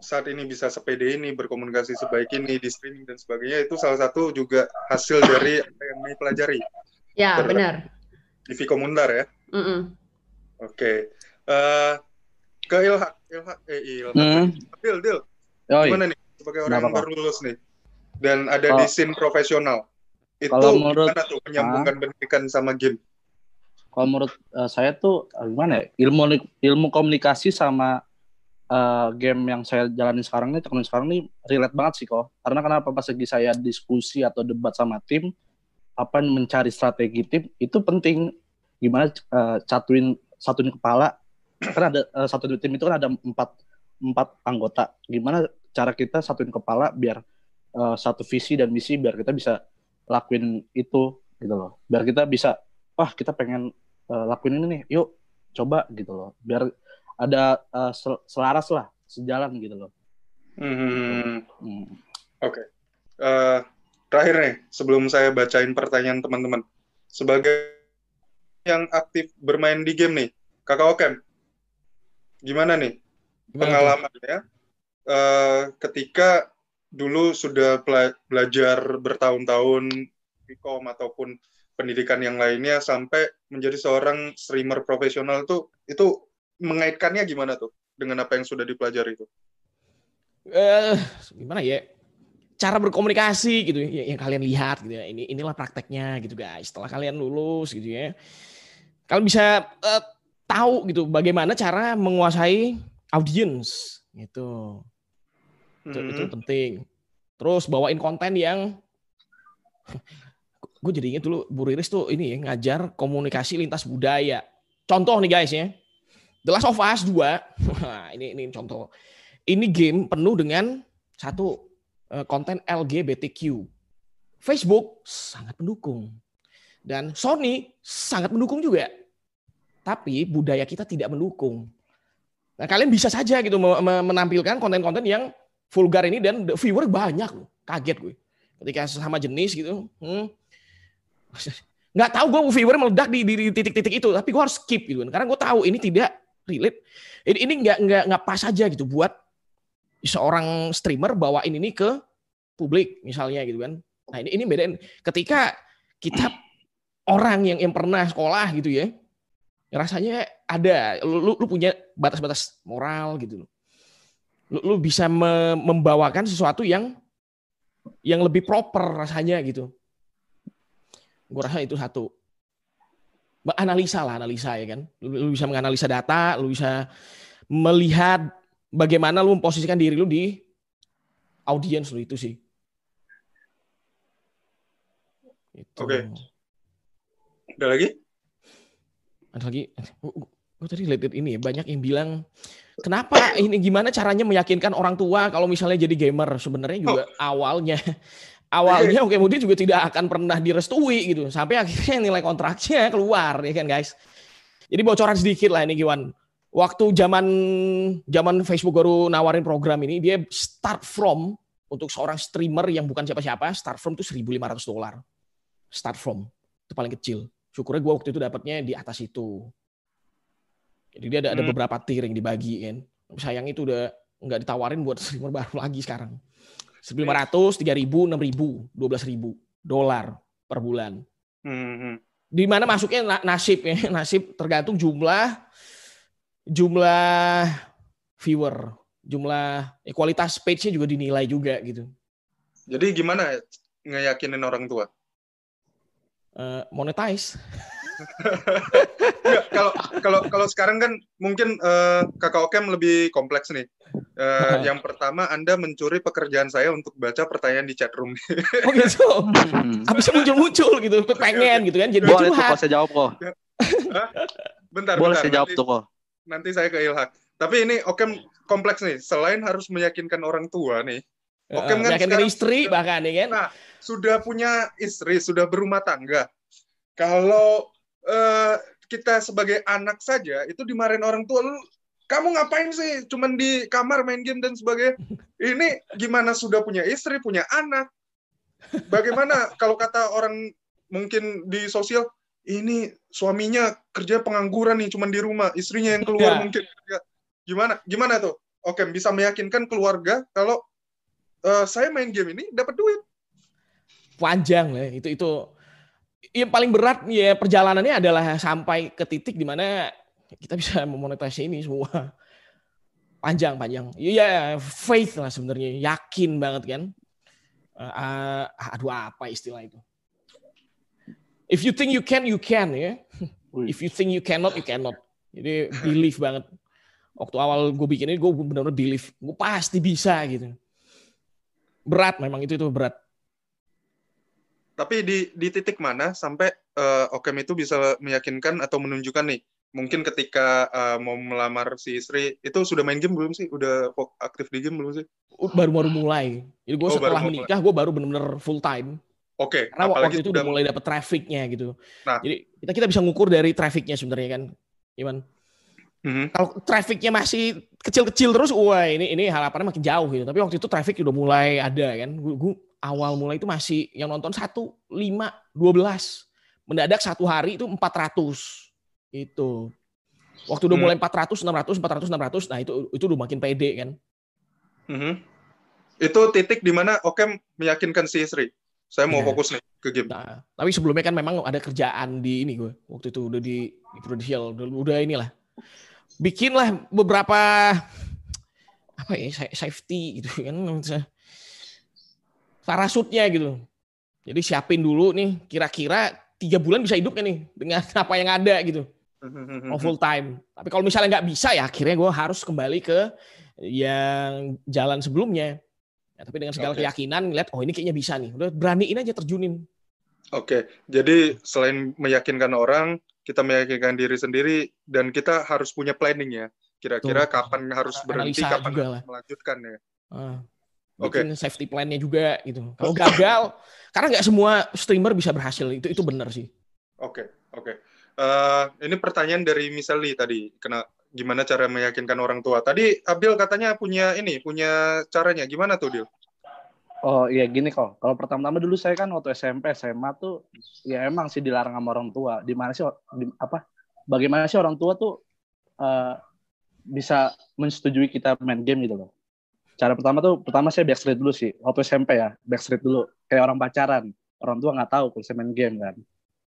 saat ini bisa sepede ini berkomunikasi sebaik ini di streaming dan sebagainya itu salah satu juga hasil dari apa yang Mei pelajari. Ya benar. di Vikomuntar ya. Mm -mm. oke okay. uh, eh, ke Ilhak Ilhak eh Ilhak hmm. Dil Dil oh, gimana nih? Sebagai orang yang baru lulus nih dan ada oh. di scene profesional itu kalau menurut, gimana tuh menyambungkan ah, pendidikan sama game? Kalau menurut uh, saya tuh uh, gimana ya? Ilmu ilmu komunikasi sama uh, game yang saya jalani sekarang ini teknologi sekarang ini relate banget sih kok karena kenapa pas lagi saya diskusi atau debat sama tim apa mencari strategi tim itu penting gimana uh, satuin satuin kepala kan ada uh, satu tim itu kan ada empat empat anggota. Gimana cara kita satuin kepala biar uh, satu visi dan misi biar kita bisa lakuin itu gitu loh. Biar kita bisa wah kita pengen uh, lakuin ini nih, yuk coba gitu loh. Biar ada uh, selaras lah, sejalan gitu loh. Hmm. hmm. Oke. Okay. Uh, terakhir nih, sebelum saya bacain pertanyaan teman-teman, sebagai yang aktif bermain di game nih, Kakak Okem, gimana nih gimana pengalamannya uh, ketika dulu sudah belajar bertahun-tahun Vkom ataupun pendidikan yang lainnya sampai menjadi seorang streamer profesional tuh itu mengaitkannya gimana tuh dengan apa yang sudah dipelajari itu? Eh, gimana ya? Cara berkomunikasi gitu ya, yang kalian lihat gitu ya. Ini inilah prakteknya gitu guys. Setelah kalian lulus gitu ya. Kalian bisa uh, tahu gitu bagaimana cara menguasai audiens gitu. Itu, hmm. itu penting. Terus bawain konten yang gue jadi inget dulu Bu Riris tuh ini ya ngajar komunikasi lintas budaya. Contoh nih guys ya. The Last of Us 2. Wah, ini ini contoh. Ini game penuh dengan satu eh, konten LGBTQ. Facebook sangat mendukung. Dan Sony sangat mendukung juga. Tapi budaya kita tidak mendukung. Nah, kalian bisa saja gitu me- me- menampilkan konten-konten yang vulgar ini dan viewer banyak loh. Kaget gue. Ketika sama jenis gitu. Hmm. Nggak tahu gue viewer meledak di titik-titik itu, tapi gue harus skip gitu kan. Karena gue tahu ini tidak relate. Ini, ini nggak nggak nggak pas aja gitu buat seorang streamer bawain ini ke publik misalnya gitu kan. Nah ini ini bedain. Ketika kita orang yang yang pernah sekolah gitu ya, rasanya ada lu, lu, punya batas-batas moral gitu. Lu, lu bisa me- membawakan sesuatu yang yang lebih proper rasanya gitu. Gue rasa itu satu. Analisa lah, analisa ya kan. Lu, bisa menganalisa data, lu bisa melihat bagaimana lu memposisikan diri lu di audiens lu itu sih. Itu. Oke. Ada lagi? Ada lagi. Gue tadi lihat ini ya, banyak yang bilang kenapa ini gimana caranya meyakinkan orang tua kalau misalnya jadi gamer sebenarnya juga awalnya awalnya oke kemudian juga tidak akan pernah direstui gitu sampai akhirnya nilai kontraknya keluar ya kan guys. Jadi bocoran sedikit lah ini Giwan. Waktu zaman zaman Facebook baru nawarin program ini dia start from untuk seorang streamer yang bukan siapa-siapa start from tuh 1.500 dolar. Start from itu paling kecil. Syukurnya gue waktu itu dapatnya di atas itu. Jadi dia ada, ada Hmm. beberapa tier yang dibagi kan. Sayang itu udah nggak ditawarin buat streamer baru lagi sekarang. 1.500, 3.000, 6.000, 12.000 dolar per bulan. Hmm, hmm. Di mana masuknya na- nasib ya, nasib tergantung jumlah jumlah viewer, jumlah ya, kualitas page-nya juga dinilai juga gitu. Jadi gimana ngeyakinin orang tua? Eh, monetize. Kalau kalau kalau sekarang kan mungkin eh, kakak Okem lebih kompleks nih. Eh, yang pertama Anda mencuri pekerjaan saya untuk baca pertanyaan di chat room. Oh gitu. Hmm. Habis muncul-muncul gitu, pengen gitu kan jadi Boleh tuh kok saya jawab kok. bentar, Boleh bentar. saya jawab nanti, tuh kok. nanti saya ke Ilhak. Tapi ini Okem kompleks nih. Selain harus meyakinkan orang tua nih, Oke, Eh, kan meyakinkan sekarang- istri bahkan ya kan. Nah, sudah punya istri, sudah berumah tangga. Kalau eh, kita sebagai anak saja itu dimarahin orang tua, lu kamu ngapain sih? Cuman di kamar main game dan sebagainya. Ini gimana sudah punya istri, punya anak? Bagaimana kalau kata orang mungkin di sosial, ini suaminya kerja pengangguran nih, cuman di rumah, istrinya yang keluar Ya. mungkin. Gimana? Gimana tuh? Oke, bisa meyakinkan keluarga kalau eh, saya main game ini dapat duit. panjang lah itu itu yang paling berat ya perjalanannya adalah sampai ke titik di mana kita bisa memonetasi ini semua. Panjang panjang. Iya faith lah sebenarnya. Yakin banget kan. Eh, aduh apa istilah itu? If you think you can you can ya. Wih. if you think you cannot you cannot. Jadi believe banget. Waktu awal gue bikin ini gue benar-benar believe. Gue pasti bisa gitu. Berat memang itu itu berat. Tapi di di titik mana sampai eh, Okem itu bisa meyakinkan atau menunjukkan nih, mungkin ketika eh, mau melamar si istri itu sudah main game belum sih? Udah aktif di game belum sih? baru-baru mulai. Jadi gue Oh, baru setelah menikah gue baru bener-bener full time. Oke, Karena apalagi waktu itu udah mulai dapet trafficnya gitu. Nah. Jadi kita kita bisa ngukur dari trafficnya sebenarnya kan, Iman. Mhm. Kalau trafficnya masih kecil-kecil terus, wah ini ini harapannya makin jauh gitu. Tapi waktu itu traffic udah mulai ada kan. Gue awal mulai itu masih yang nonton satu lima dua belas. Mendadak satu hari itu 400 itu. Waktu udah Hmm. mulai 400, 600, 400, 600, nah itu itu udah makin pede kan. Mhm. Itu titik di mana Okem meyakinkan si istri. Saya mau Iya. fokus nih ke game. Nah, tapi sebelumnya kan memang ada kerjaan di ini gue. Waktu itu udah di, di Prudential, udah, udah inilah. Bikinlah beberapa apa ya sa- safety gitu kan. Parasutnya gitu. Jadi siapin dulu nih kira-kira tiga bulan bisa hidup nih dengan apa yang ada gitu. Mau full time. Tapi kalau misalnya nggak bisa ya akhirnya gue harus kembali ke yang jalan sebelumnya. Ya, tapi dengan segala Oke. keyakinan ngeliat oh ini kayaknya bisa nih. Udah beraniin aja terjunin. Oke, jadi selain meyakinkan orang, kita meyakinkan diri sendiri dan kita harus punya planning ya. Kira-kira Tuh. kapan harus berhenti, Analisa kapan harus lah. melanjutkan ya. Ah, Oke. bikin safety plan-nya juga gitu. Kalau gagal, karena nggak semua streamer bisa berhasil. Itu itu benar sih. Oke, oke. Eh, ini pertanyaan dari Misali tadi. Kena gimana cara meyakinkan orang tua? Tadi Abil katanya punya ini, punya caranya. Gimana tuh, Dil? Oh iya gini kok. Kalau pertama-tama dulu saya kan waktu SMP SMA tuh ya emang sih dilarang sama orang tua. Di mana sih di, apa? Bagaimana sih orang tua tuh eh, bisa menyetujui kita main game gitu loh. Cara pertama tuh pertama saya backstreet dulu sih. Waktu SMP ya, backstreet dulu kayak orang pacaran. Orang tua nggak tahu kalau saya main game kan.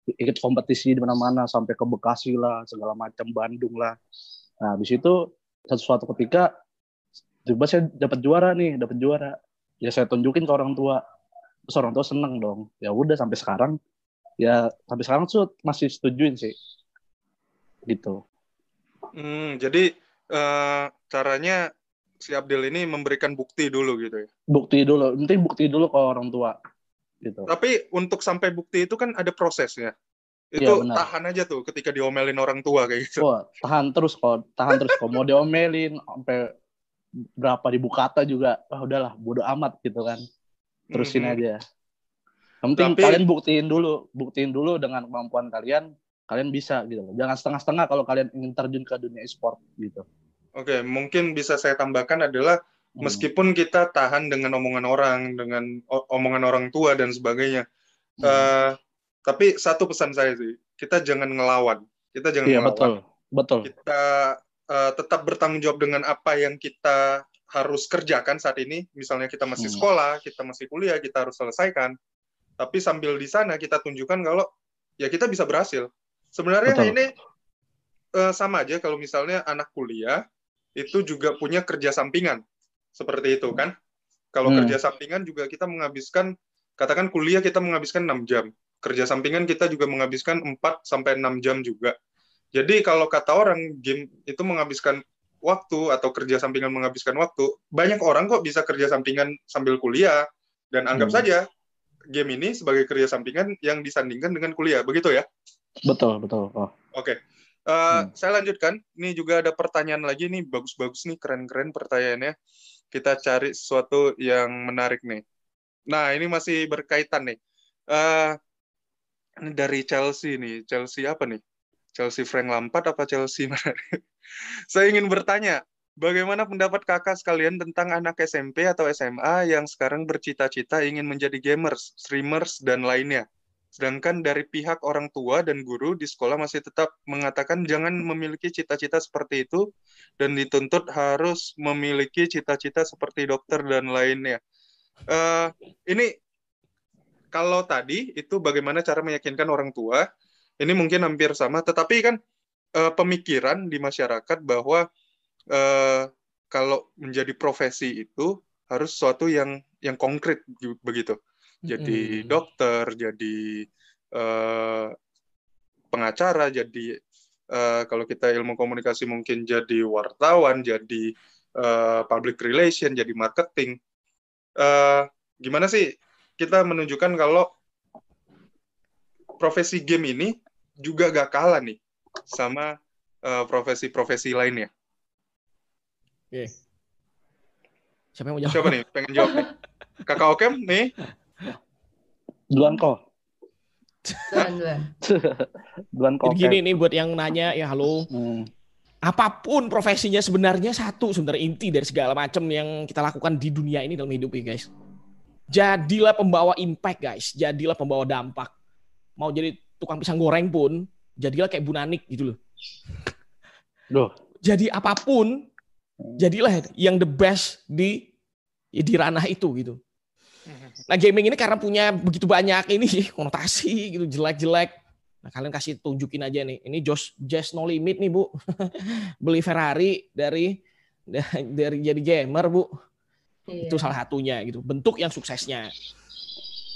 Ikut kompetisi di mana-mana sampai ke Bekasi lah, segala macam Bandung lah. Nah, di situ satu suatu ketika tiba saya dapat juara nih, dapat juara. Ya saya tunjukin ke orang tua. Terus orang tua seneng dong. Ya udah sampai sekarang ya sampai sekarang tuh masih setujuin sih. Gitu. Hmm, jadi eh, caranya si Abdil ini memberikan bukti dulu gitu ya. bukti dulu. Penting bukti dulu ke orang tua gitu Tapi untuk sampai bukti itu kan ada prosesnya. Itu benar. tahan aja tuh ketika diomelin orang tua kayak gitu. Wah, tahan terus kok tahan terus kok mau diomelin sampai berapa ribu kata juga ah udahlah bodo amat gitu kan terusin Mhm. aja yang penting Tapi- kalian buktiin dulu buktiin dulu dengan kemampuan kalian kalian bisa gitu loh jangan setengah-setengah kalau kalian ingin terjun ke dunia e-sport gitu Oke, mungkin bisa saya tambahkan adalah Hmm. Meskipun kita tahan dengan omongan orang, dengan omongan orang tua dan sebagainya, Hmm. eh, tapi satu pesan saya sih, kita jangan ngelawan, kita jangan iya ngelawan. betul betul Kita eh, tetap bertanggung jawab dengan apa yang kita harus kerjakan saat ini. Misalnya kita masih Hmm. sekolah, kita masih kuliah, kita harus selesaikan. Tapi sambil di sana kita tunjukkan kalau ya kita bisa berhasil. Sebenarnya Betul. ini eh, sama aja kalau misalnya anak kuliah itu juga punya kerja sampingan seperti itu kan. Kalau Hmm. kerja sampingan juga kita menghabiskan katakan kuliah kita menghabiskan 6 jam. Kerja sampingan kita juga menghabiskan 4 sampai 6 jam juga. Jadi kalau kata orang game itu menghabiskan waktu atau kerja sampingan menghabiskan waktu, banyak orang kok bisa kerja sampingan sambil kuliah dan anggap Hmm. saja game ini sebagai kerja sampingan yang disandingkan dengan kuliah. Begitu ya? betul betul oh Oke. Eh, Saya lanjutkan. Ini juga ada pertanyaan lagi nih, bagus-bagus nih, keren-keren pertanyaannya. Kita cari sesuatu yang menarik nih. Nah, ini masih berkaitan nih. Ini dari Chelsea nih. Chelsea apa nih? Chelsea Frank Lampard apa Chelsea mana? Saya ingin bertanya, bagaimana pendapat kakak sekalian tentang anak SMP atau SMA yang sekarang bercita-cita ingin menjadi gamers, streamers, dan lainnya? Sedangkan dari pihak orang tua dan guru di sekolah masih tetap mengatakan jangan memiliki cita-cita seperti itu dan dituntut harus memiliki cita-cita seperti dokter dan lainnya. Eh, ini kalau tadi itu bagaimana cara meyakinkan orang tua, ini mungkin hampir sama, tetapi kan eh, pemikiran di masyarakat bahwa eh, kalau menjadi profesi itu harus sesuatu yang yang konkret begitu jadi Mm-mm. dokter, jadi eh, pengacara, jadi eh, kalau kita ilmu komunikasi mungkin jadi wartawan, jadi eh, public relation, jadi marketing. Eh, gimana sih kita menunjukkan kalau profesi game ini juga gak kalah nih sama profesi-profesi lainnya. Oke. Siapa yang mau jawab? Siapa nih pengen jawab nih? Kakak Okem nih? Duluan kok Duluan, duluan. duluan kok Jadi gini nih buat yang nanya ya halo. Hmm. Apa pun profesinya sebenarnya satu sebenarnya inti dari segala macam yang kita lakukan di dunia ini dalam hidup ya guys. Jadilah pembawa impact guys, jadilah pembawa dampak. Mau jadi tukang pisang goreng pun, jadilah kayak Bu Nanik gitu loh. Duh. Jadi apa pun, jadilah yang the best di ya di ranah itu gitu. Nah gaming ini karena punya begitu banyak ini konotasi gitu jelek-jelek. Nah kalian kasih tunjukin aja nih. Ini Just Just No Limit nih bu. Beli Ferrari dari dari jadi gamer bu. Iya. Itu salah satunya gitu. Bentuk yang suksesnya.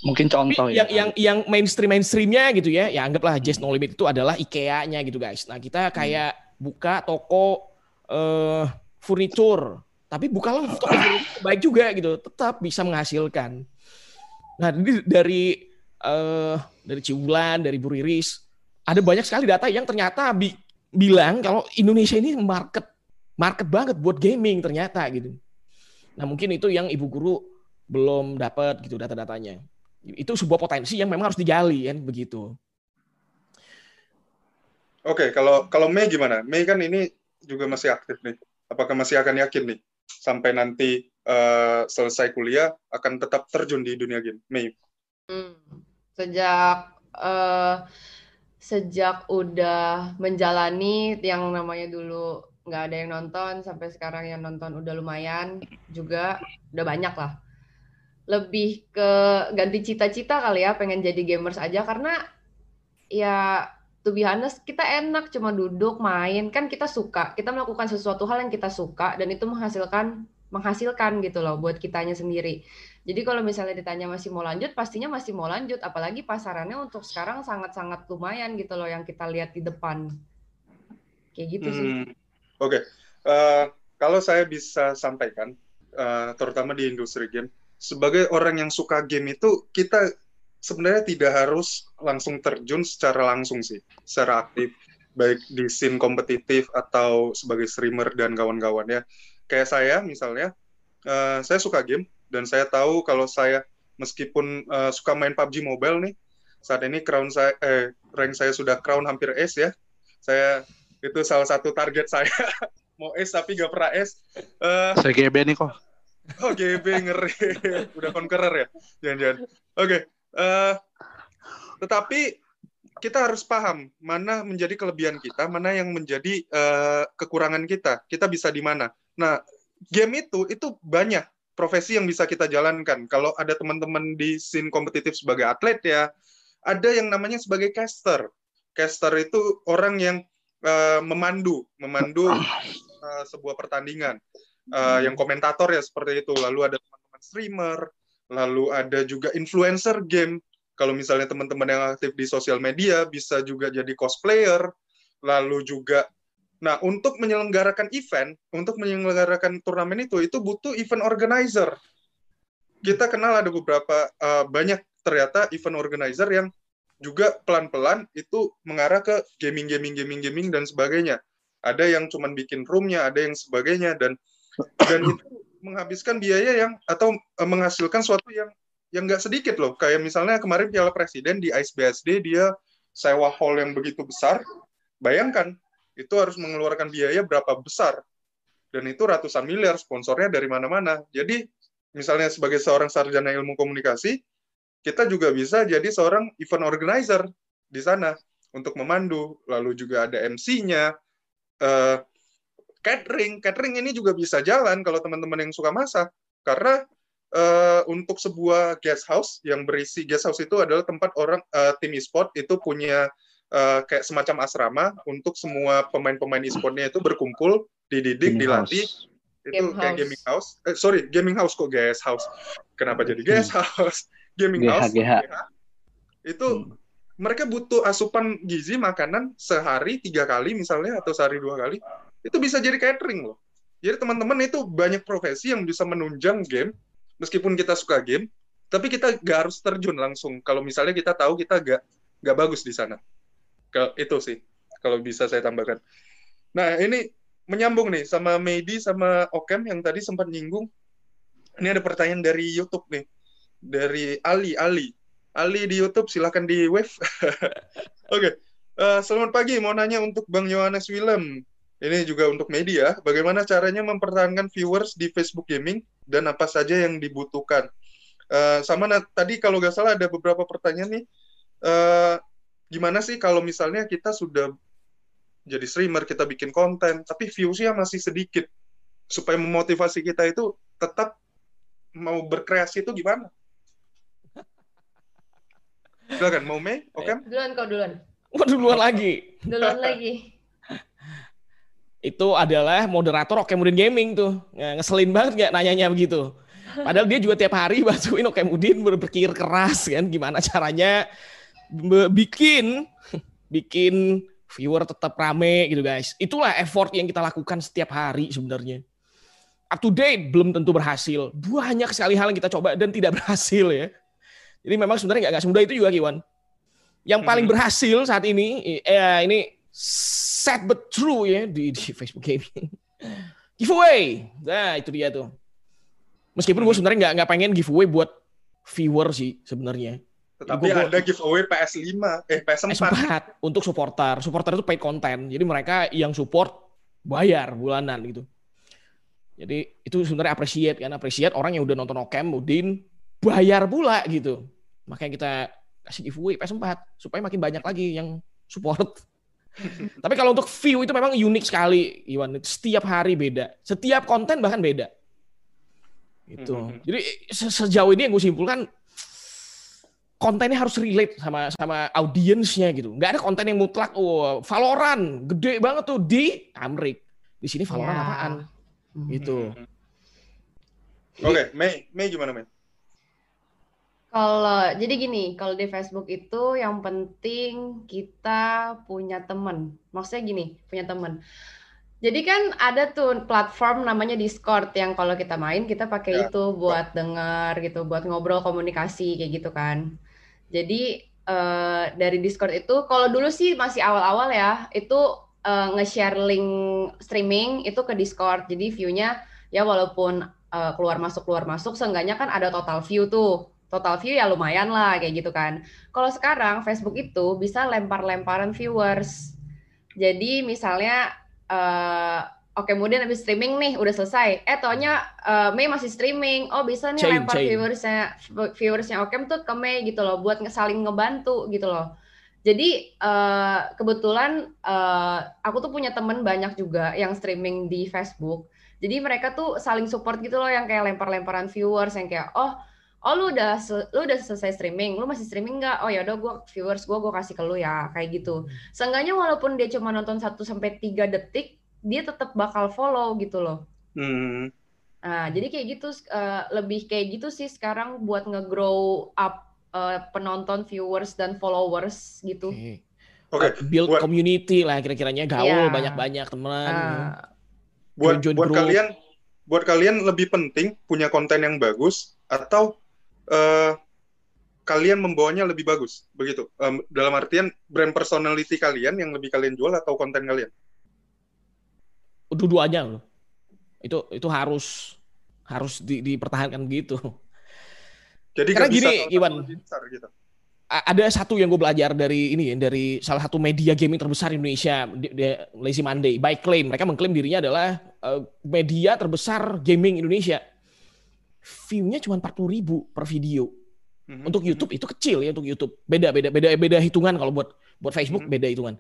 mungkin contoh Tapi ya yang yang yang mainstream mainstreamnya gitu ya. Ya anggaplah Just No Limit itu adalah IKEA-nya gitu guys. Nah kita kayak buka toko eh furniture. Tapi bukalah toko furniture baik juga gitu. Tetap bisa menghasilkan. Nah, ini dari eh, dari Ciulan, dari Bu Riris. Ada banyak sekali data yang ternyata bi bilang kalau Indonesia ini market market banget buat gaming ternyata gitu. Nah mungkin itu yang ibu guru belum dapat gitu data-datanya. Itu sebuah potensi yang memang harus digali kan begitu. Oke, kalau kalau Mei gimana? Mei kan ini juga masih aktif nih. Apakah masih akan yakin nih sampai nanti uh, selesai kuliah akan tetap terjun di dunia game? Mei. Hmm. Sejak uh, sejak udah menjalani yang namanya dulu nggak ada yang nonton sampai sekarang yang nonton udah lumayan juga udah banyak lah lebih ke ganti cita-cita kali ya pengen jadi gamers aja karena ya to be honest, kita enak cuma duduk main. Kan kita suka kita melakukan sesuatu hal yang kita suka dan itu menghasilkan menghasilkan gitu loh buat kitanya sendiri. Jadi kalau misalnya ditanya masih mau lanjut pastinya masih mau lanjut. Apalagi pasarannya untuk sekarang sangat-sangat lumayan gitu loh yang kita lihat di depan. Kayak gitu sih. Hmm, oke. Okay. uh, eh, kalau saya bisa sampaikan uh, terutama di industri game sebagai orang yang suka game itu kita sebenarnya tidak harus langsung terjun secara langsung sih, secara aktif, baik di scene kompetitif atau sebagai streamer dan kawan-kawan ya. Kayak saya misalnya, uh, saya suka game dan saya tahu kalau saya meskipun uh, suka main PUBG Mobile nih, saat ini crown saya, eh, rank saya sudah crown hampir S ya. Saya itu salah satu target saya mau S tapi gak pernah S. Uh, saya GB nih kok. Oh GB ngeri, udah conqueror ya, jangan-jangan. Oke, okay. Uh, tetapi kita harus paham mana menjadi kelebihan kita, mana yang menjadi uh, kekurangan kita. Kita bisa di mana. Nah, game itu itu banyak profesi yang bisa kita jalankan. Kalau ada teman-teman di scene kompetitif sebagai atlet ya, ada yang namanya sebagai caster. Caster itu orang yang uh, memandu, memandu uh, sebuah pertandingan. Uh, yang komentator ya seperti itu. Lalu ada teman-teman streamer, lalu ada juga influencer game. Kalau misalnya teman-teman yang aktif di sosial media bisa juga jadi cosplayer, lalu juga Nah, untuk menyelenggarakan event, untuk menyelenggarakan turnamen itu, itu butuh event organizer. Kita kenal ada beberapa uh, banyak ternyata event organizer yang juga pelan-pelan itu mengarah ke gaming, gaming, gaming, gaming dan sebagainya. Ada yang cuman bikin roomnya, ada yang sebagainya dan dan itu menghabiskan biaya yang atau uh, menghasilkan suatu yang yang nggak sedikit loh. Kayak misalnya kemarin Piala Presiden di ISBSD dia sewa hall yang begitu besar. Bayangkan itu harus mengeluarkan biaya berapa besar dan itu ratusan miliar sponsornya dari mana-mana. Jadi misalnya sebagai seorang sarjana ilmu komunikasi, kita juga bisa jadi seorang event organizer di sana untuk memandu, lalu juga ada MC-nya, uh, catering catering ini juga bisa jalan kalau teman-teman yang suka masak karena uh, untuk sebuah guest house yang berisi guest house itu adalah tempat orang uh, tim e-sport itu punya uh, kayak semacam asrama untuk semua pemain-pemain e-sportnya itu berkumpul dididik gaming dilatih house. itu Game kayak house. gaming house eh, sorry gaming house kok guest house kenapa jadi guest hmm. house gaming GH, house GH. itu hmm. mereka butuh asupan gizi makanan sehari tiga kali misalnya atau sehari dua kali itu bisa jadi catering loh. Jadi teman-teman itu banyak profesi yang bisa menunjang game, meskipun kita suka game, tapi kita gak harus terjun langsung. Kalau misalnya kita tahu kita gak gak bagus di sana. Ke, itu sih, kalau bisa saya tambahkan. Nah ini menyambung nih sama Medi sama Okem yang tadi sempat nyinggung. Ini ada pertanyaan dari YouTube nih, dari Ali Ali. Ali di YouTube silahkan di wave. Oke, okay. uh, eh, selamat pagi. Mau nanya untuk Bang Yohanes Willem ini juga untuk media, bagaimana caranya mempertahankan viewers di Facebook Gaming dan apa saja yang dibutuhkan. Uh, sama tadi kalau nggak salah ada beberapa pertanyaan nih, uh, gimana sih kalau misalnya kita sudah jadi streamer, kita bikin konten, tapi viewsnya masih sedikit, supaya memotivasi kita itu tetap mau berkreasi itu gimana? Silakan, mau Mei? Oke? Okay? Duluan kau duluan. Waduh, duluan lagi. Duluan lagi itu adalah moderator Oke Mudin Gaming tuh. Ngeselin banget nggak nanyanya begitu. Padahal dia juga tiap hari bantuin Oke Mudin berpikir keras kan gimana caranya bikin bikin viewer tetap rame gitu guys. Itulah effort yang kita lakukan setiap hari sebenarnya. Up to date belum tentu berhasil. Banyak sekali hal yang kita coba dan tidak berhasil ya. Jadi memang sebenarnya nggak semudah itu juga Kiwan. Yang paling Mhm. berhasil saat ini, eh, ini sad but true ya di, di Facebook Gaming. giveaway. Nah, itu dia tuh. Meskipun gue sebenarnya nggak nggak pengen giveaway buat viewer sih sebenarnya. Tetapi Gua- gua- ada giveaway PS5, eh PS4. S4 untuk supporter. Supporter itu paid content. Jadi mereka yang support bayar bulanan gitu. Jadi itu sebenarnya appreciate kan, appreciate orang yang udah nonton Okem, Udin bayar pula gitu. Makanya kita kasih giveaway PS4 supaya makin banyak lagi yang support. Tapi kalau untuk view itu memang unik sekali, Iwan. Setiap hari beda. Setiap konten bahkan beda. Gitu. Mhm. Jadi se- sejauh ini yang gue simpulkan kontennya harus relate sama sama audiensnya gitu. Nggak ada konten yang mutlak. Oh, Valorant gede banget tuh di Amrik. Di sini Valorant Ya. apaan? Gitu. Oke, Mei, Mei gimana Mei? Kalau jadi gini, kalau di Facebook itu yang penting kita punya teman. Maksudnya gini, punya teman. Jadi kan ada tuh platform namanya Discord yang kalau kita main kita pakai Ya. itu buat dengar gitu, buat ngobrol komunikasi kayak gitu kan. Jadi eh, dari Discord itu kalau dulu sih masih awal-awal ya, itu eh, nge-share link streaming itu ke Discord. Jadi view-nya ya walaupun eh, keluar masuk keluar masuk seenggaknya kan ada total view tuh. Total view ya lumayan lah kayak gitu kan. Kalau sekarang Facebook itu bisa lempar-lemparan viewers. Jadi misalnya eh oke kemudian habis streaming nih udah selesai. Eh taunya eh, Mei masih streaming. Oh bisa nih Chain, lempar chain. viewersnya viewersnya Okem tuh ke Mei gitu loh buat saling ngebantu gitu loh. Jadi eh, kebetulan eh, aku tuh punya temen banyak juga yang streaming di Facebook. Jadi mereka tuh saling support gitu loh yang kayak lempar-lemparan viewers yang kayak oh oh lu udah lu udah selesai streaming, lu masih streaming nggak? Oh ya udah gua viewers gua gua kasih ke lu ya kayak gitu. Seenggaknya walaupun dia cuma nonton 1 sampai 3 detik, dia tetap bakal follow gitu loh. Hmm. Nah, jadi kayak gitu eh, lebih kayak gitu sih sekarang buat nge-grow up eh, penonton, viewers dan followers gitu. Oke. Oke, Build buat- community lah kira-kiranya gaul Iya. banyak-banyak teman. Ah, buat buat kalian buat kalian lebih penting punya konten yang bagus atau eh, kalian membawanya lebih bagus begitu Em, dalam artian brand personality kalian yang lebih kalian jual atau konten kalian Dua-duanya loh. Itu itu harus harus di- dipertahankan gitu. jadi Karena gini, Iwan. besar gitu ada satu yang gue belajar dari ini ya, dari salah satu media gaming terbesar di Indonesia, di, di- Lazy Monday. By claim, mereka mengklaim dirinya adalah eh, media terbesar gaming Indonesia. View-nya cuma 40 ribu per video. Mhm. Untuk YouTube itu kecil ya untuk YouTube. Beda beda beda beda hitungan kalau buat buat Facebook Mhm. beda hitungan.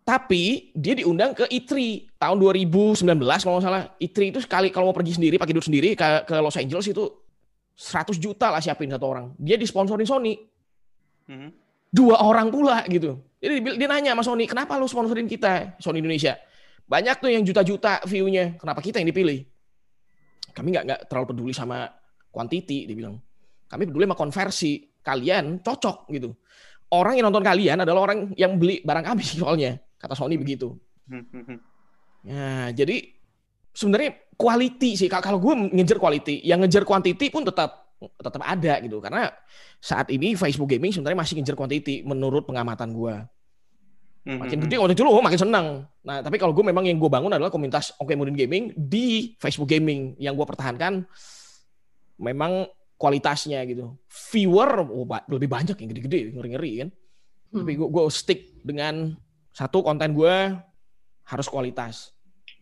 Tapi dia diundang ke E3 tahun 2019 kalau nggak salah. E3 itu sekali kalau mau pergi sendiri pakai duit sendiri ke, ke Los Angeles itu 100 juta lah siapin satu orang. Dia disponsorin Sony Mhm. dua orang pula gitu. Jadi dia, dia nanya sama Sony, kenapa lu sponsorin kita Sony Indonesia? Banyak tuh yang juta-juta view-nya, kenapa kita yang dipilih? Kami nggak nggak terlalu peduli sama quantity, dia bilang. Kami peduli sama konversi. Kalian cocok gitu. Orang yang nonton kalian adalah orang yang beli barang kami soalnya, kata Sony begitu. Nah, jadi sebenarnya quality sih. Kalau gue ngejar quality, yang ngejar quantity pun tetap tetap ada gitu. Karena saat ini Facebook gaming sebenarnya masih ngejar quantity menurut pengamatan gue. Makin gede waktu itu lo makin senang. Nah, tapi kalau gue memang yang gue bangun adalah komunitas Oke Modern Gaming di Facebook Gaming yang gue pertahankan memang kualitasnya gitu. Viewer oh, ba- lebih banyak yang gede-gede, ngeri-ngeri kan. Tapi gue gue stick dengan satu konten gue harus kualitas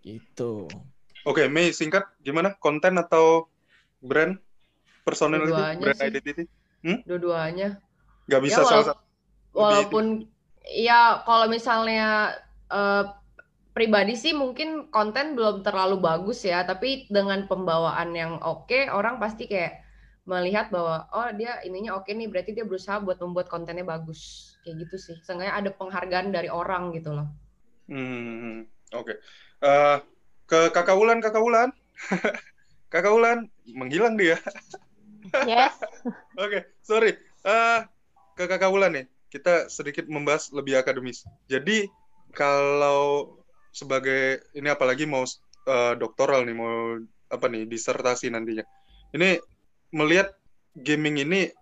gitu. oke Mei singkat gimana konten atau brand personality Dua-duanya brand sih. identity dua-duanya. nggak bisa Ya, salah satu Walaupun ya kalau misalnya eh, pribadi sih mungkin konten belum terlalu bagus ya, tapi dengan pembawaan yang oke, orang pasti kayak melihat bahwa oh dia ininya oke nih, berarti dia berusaha buat membuat kontennya bagus. Kayak gitu sih. Seenggaknya ada penghargaan dari orang gitu loh. Hmm, oke. Eh, ke Kakak Wulan, Kakak Wulan. Kakak Wulan menghilang dia. Yes. Oke, sorry. Eh, ke Kakak Wulan nih, kita sedikit membahas lebih akademis. Jadi kalau sebagai ini apalagi mau eh, doktoral nih, mau apa nih disertasi nantinya. Ini melihat gaming ini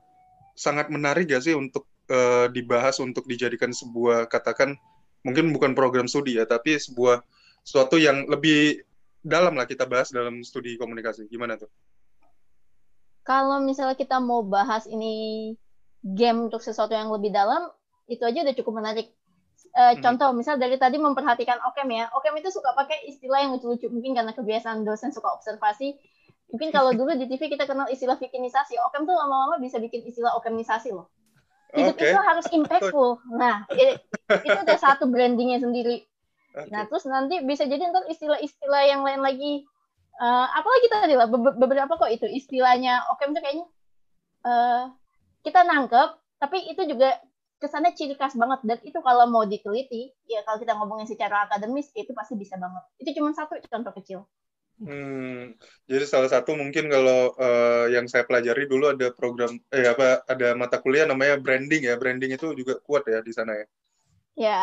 sangat menarik gak sih untuk eh, dibahas untuk dijadikan sebuah katakan mungkin bukan program studi ya, tapi sebuah suatu yang lebih dalam lah kita bahas dalam studi komunikasi. Gimana tuh? Kalau misalnya kita mau bahas ini game untuk sesuatu yang lebih dalam, itu aja udah cukup menarik. Eh, Mhm. Contoh, misal dari tadi memperhatikan Okem ya. Okem itu suka pakai istilah yang lucu-lucu. Mungkin karena kebiasaan dosen suka observasi. Mungkin kalau dulu di TV kita kenal istilah vikinisasi. Okem tuh lama-lama bisa bikin istilah okemisasi loh. Hidup Oke. itu harus impactful. Nah, itu udah satu brandingnya sendiri. Oke. Nah, terus nanti bisa jadi ntar istilah-istilah yang lain lagi. Eh, apalagi tadi lah, be- beberapa kok itu istilahnya Okem tuh kayaknya eh, kita nangkep, tapi itu juga kesannya ciri khas banget. Dan itu kalau mau diteliti, ya kalau kita ngomongin secara akademis, itu pasti bisa banget. Itu cuma satu contoh kecil. Hmm, jadi salah satu mungkin kalau eh, yang saya pelajari dulu ada program eh apa ada mata kuliah namanya branding ya. Branding itu juga kuat ya di sana ya. Ya,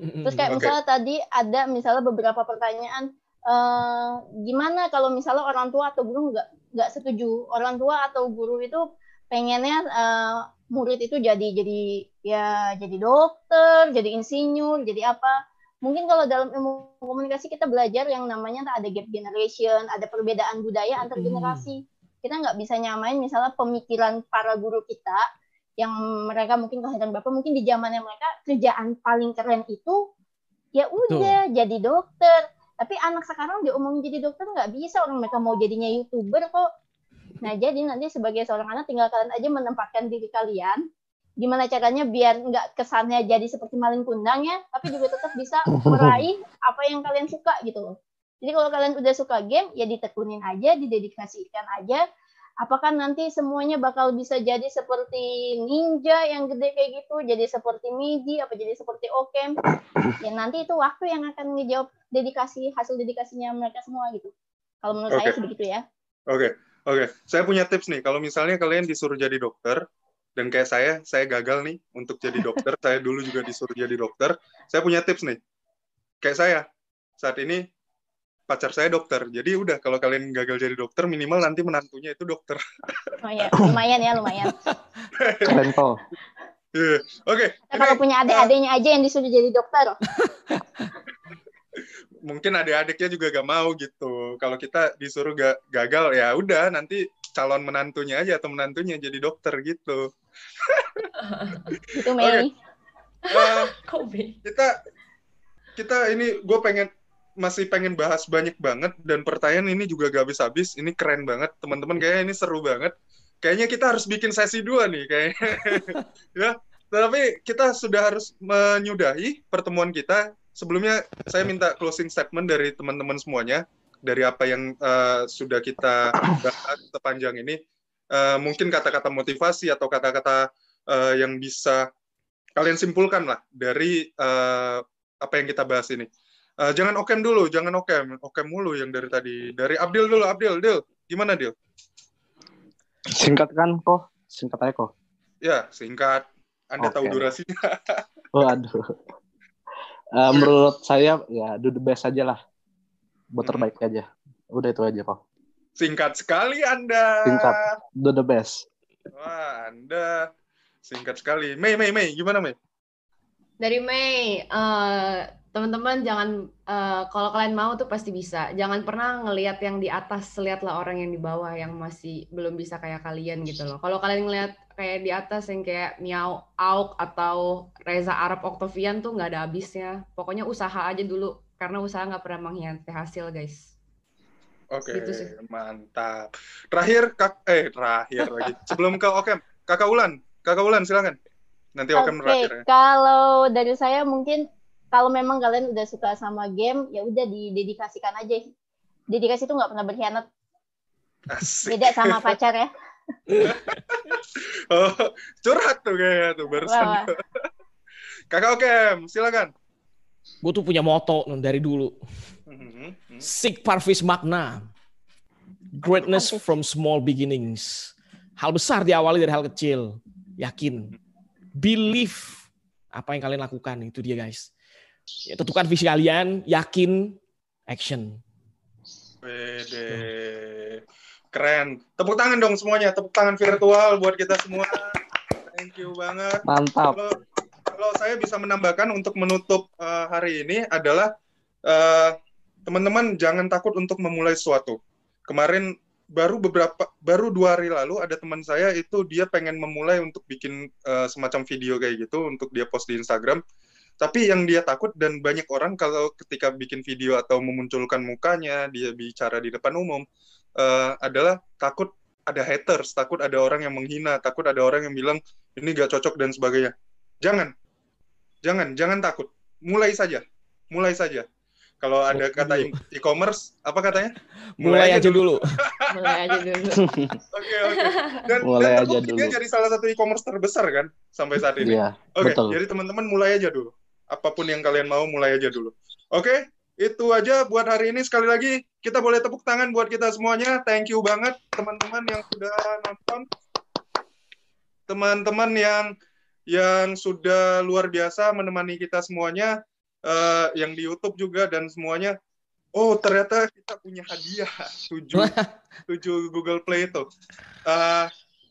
Terus kayak Oke. misalnya tadi ada misalnya beberapa pertanyaan, eh, gimana kalau misalnya orang tua atau guru nggak nggak setuju, orang tua atau guru itu pengennya eh, murid itu jadi jadi ya jadi dokter, jadi insinyur, jadi apa? Mungkin kalau dalam ilmu komunikasi kita belajar yang namanya ada gap generation, ada perbedaan budaya antar generasi. Kita nggak bisa nyamain misalnya pemikiran para guru kita yang mereka mungkin kelahiran bapak mungkin di zamannya mereka kerjaan paling keren itu ya udah jadi dokter. Tapi anak sekarang diomongin jadi dokter nggak bisa. Orang mereka mau jadinya youtuber kok nah jadi nanti sebagai seorang anak tinggal kalian aja menempatkan diri kalian gimana caranya biar nggak kesannya jadi seperti maling kundang ya tapi juga tetap bisa meraih apa yang kalian suka gitu loh jadi kalau kalian udah suka game ya ditekunin aja didedikasikan aja apakah nanti semuanya bakal bisa jadi seperti ninja yang gede kayak gitu, jadi seperti Midi, apa jadi seperti Okem? Ya nanti itu waktu yang akan ngejawab dedikasi hasil dedikasinya mereka semua gitu. Kalau menurut saya Oke. sih begitu ya. Oke, oke. Saya punya tips nih. Kalau misalnya kalian disuruh jadi dokter, dan kayak saya, saya gagal nih untuk jadi dokter. saya dulu juga disuruh jadi dokter. Saya punya tips nih. Kayak saya, saat ini pacar saya dokter. Jadi udah kalau kalian gagal jadi dokter, minimal nanti menantunya itu dokter. Oh ya, lumayan ya, lumayan. Keren kok. Iya. Oke, Nah, kalau punya adik-adiknya aja yang disuruh jadi dokter. mungkin adik-adiknya juga gak mau gitu. Kalau kita disuruh ga, gagal, ya udah nanti calon menantunya aja atau menantunya jadi dokter gitu. Itu Mei. Eh, Kobe. kita kita ini gue pengen masih pengen bahas banyak banget dan pertanyaan ini juga gak habis-habis ini keren banget teman-teman kayaknya ini seru banget kayaknya kita harus bikin sesi dua nih kayaknya ya tapi kita sudah harus menyudahi pertemuan kita sebelumnya saya minta closing statement dari teman-teman semuanya dari apa yang eh, sudah kita bahas sepanjang ini Eh, mungkin kata-kata motivasi atau kata-kata eh, yang bisa kalian simpulkan lah dari eh, apa yang kita bahas ini. Eh, jangan okem dulu, jangan okem, okem mulu yang dari tadi. Dari Abdil dulu, Abdil, Dil, gimana Dil? Singkat kan kok? Singkat aja kok. Ya, singkat. Anda tahu Oke. durasinya. Oh, Eh, menurut saya ya do the best aja lah. Buat Hmm. terbaik aja. Udah itu aja kok. Singkat sekali Anda. Singkat. Do the best. Wah, Anda singkat sekali. Mei, Mei, Mei, gimana Mei? Dari Mei, eh, teman-teman jangan eh, kalau kalian mau tuh pasti bisa. Jangan pernah ngelihat yang di atas, lihatlah orang yang di bawah yang masih belum bisa kayak kalian gitu loh. Kalau kalian ngelihat kayak di atas yang kayak Miao Auk atau Reza Arab Octavian tuh nggak ada habisnya. Pokoknya usaha aja dulu karena usaha nggak pernah mengkhianati hasil, guys. Oke, Gitu sih. mantap. Terakhir, kak, eh terakhir lagi. Sebelum ke Okem, Kakak Ulan, Kakak Ulan silakan. Nanti Okem Oke, terakhir. ya. kalau dari saya mungkin kalau memang kalian udah suka sama game, ya udah didedikasikan aja. Dedikasi itu nggak pernah berkhianat. Asik. Beda sama pacar ya. Oh, curhat tuh kayaknya tuh barusan. Wah, wah. Kakak Okem, silakan. Gue tuh punya moto non, dari dulu. Mhm. Seek parvis makna. Greatness from small beginnings. Hal besar diawali dari hal kecil. Yakin. Believe apa yang kalian lakukan. Itu dia guys. Ya, tentukan visi kalian. Yakin. Action. Wede. Keren. Tepuk tangan dong semuanya. Tepuk tangan virtual buat kita semua. Thank you banget. Mantap. Kalau, kalau saya bisa menambahkan untuk menutup uh, hari ini adalah uh, teman-teman jangan takut untuk memulai sesuatu. Kemarin baru beberapa baru dua hari lalu ada teman saya itu dia pengen memulai untuk bikin uh, semacam video kayak gitu untuk dia post di Instagram. Tapi yang dia takut dan banyak orang kalau ketika bikin video atau memunculkan mukanya, dia bicara di depan umum uh, adalah takut ada haters, takut ada orang yang menghina, takut ada orang yang bilang ini gak cocok dan sebagainya. Jangan, jangan, jangan takut. Mulai saja, mulai saja. Kalau ada kata e-commerce, apa katanya? Mulai, aja dulu. Mulai aja dulu. Oke, oke. Dan, Mulai dan aja terbukti dia jadi salah satu e-commerce terbesar kan sampai saat ini. Iya, Oke, betul. jadi teman-teman mulai aja dulu. Apa pun yang kalian mau, mulai aja dulu. Oke, itu aja buat hari ini. Sekali lagi, kita boleh tepuk tangan buat kita semuanya. Thank you banget teman-teman yang sudah nonton. Teman-teman yang yang sudah luar biasa menemani kita semuanya, eh, yang di YouTube juga dan semuanya. Oh, ternyata kita punya hadiah tujuh, tujuh Google Play itu. Eh,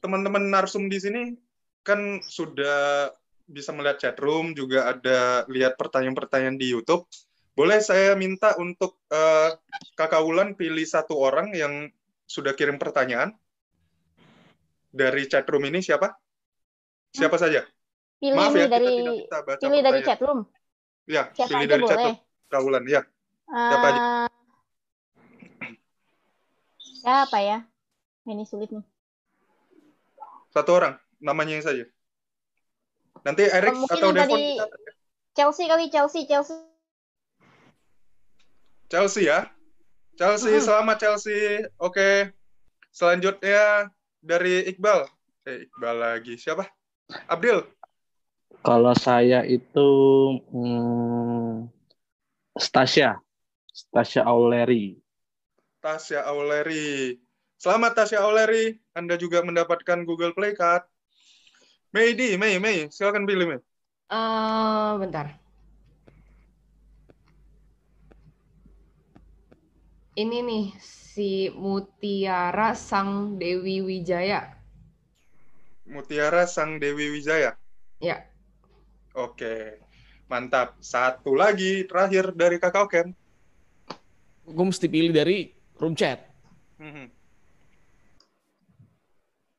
teman-teman narsum di sini kan sudah bisa melihat chat room, juga ada lihat pertanyaan-pertanyaan di YouTube. Boleh saya minta untuk eh, Kakak Wulan pilih satu orang yang sudah kirim pertanyaan dari chat room ini siapa? Siapa saja? Pilih Maaf ya, kita dari tidak bisa baca pilih dari pertanyaan. chat room. Ya, Siapa pilih dari chat boleh. room. Kak Wulan, ya. Siapa aja? Eh, siapa ya? Ini sulit nih. Satu orang, namanya saja. Nanti Erik Oh, atau Devon tadi kita Chelsea kali Chelsea Chelsea. Chelsea ya. Chelsea, selamat Chelsea. Oke. Selanjutnya dari Iqbal. Eh, Iqbal lagi. Siapa? Abdil. Kalau saya itu hmm, Stasia, Stasia Auleri. Tasya Auleri. Selamat Tasya Auleri. Anda juga mendapatkan Google Play Card. Mei, Mei, Mei. Silakan pilih, Mei. Eh, bentar. Ini nih si Mutiara Sang Dewi Wijaya. Mutiara Sang Dewi Wijaya. Ya. Oke. Mantap. Satu lagi terakhir dari Kakak Oken. Gue mesti pilih dari room chat. Mhm.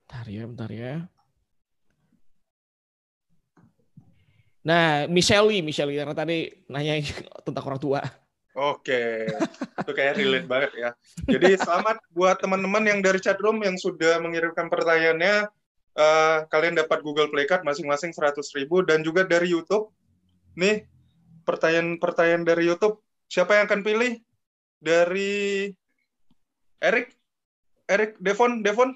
Bentar ya, bentar ya. Nah, Michelle, Michelle karena tadi nanya tentang orang tua. Oke, itu kayak relate banget ya. Jadi selamat buat teman-teman yang dari chat room yang sudah mengirimkan pertanyaannya. Eh, kalian dapat Google Play Card masing-masing 100 ribu dan juga dari YouTube. Nih, pertanyaan-pertanyaan dari YouTube. Siapa yang akan pilih? Dari Erik? Erik, Devon, Devon?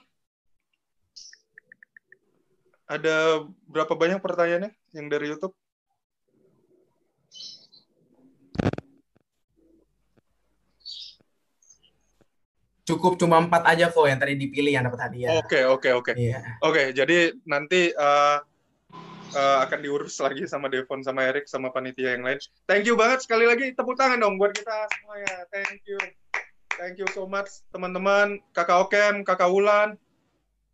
Ada berapa banyak pertanyaannya yang dari YouTube? Cukup cuma empat aja kok yang tadi dipilih yang dapat hadiah. Oke, oke, oke. Iya. Oke, jadi nanti uh, uh, akan diurus lagi sama Devon, sama Erik, sama panitia yang lain. Thank you banget sekali lagi tepuk tangan dong buat kita semuanya. Thank you, thank you so much teman-teman, kakak Okem, kakak Wulan,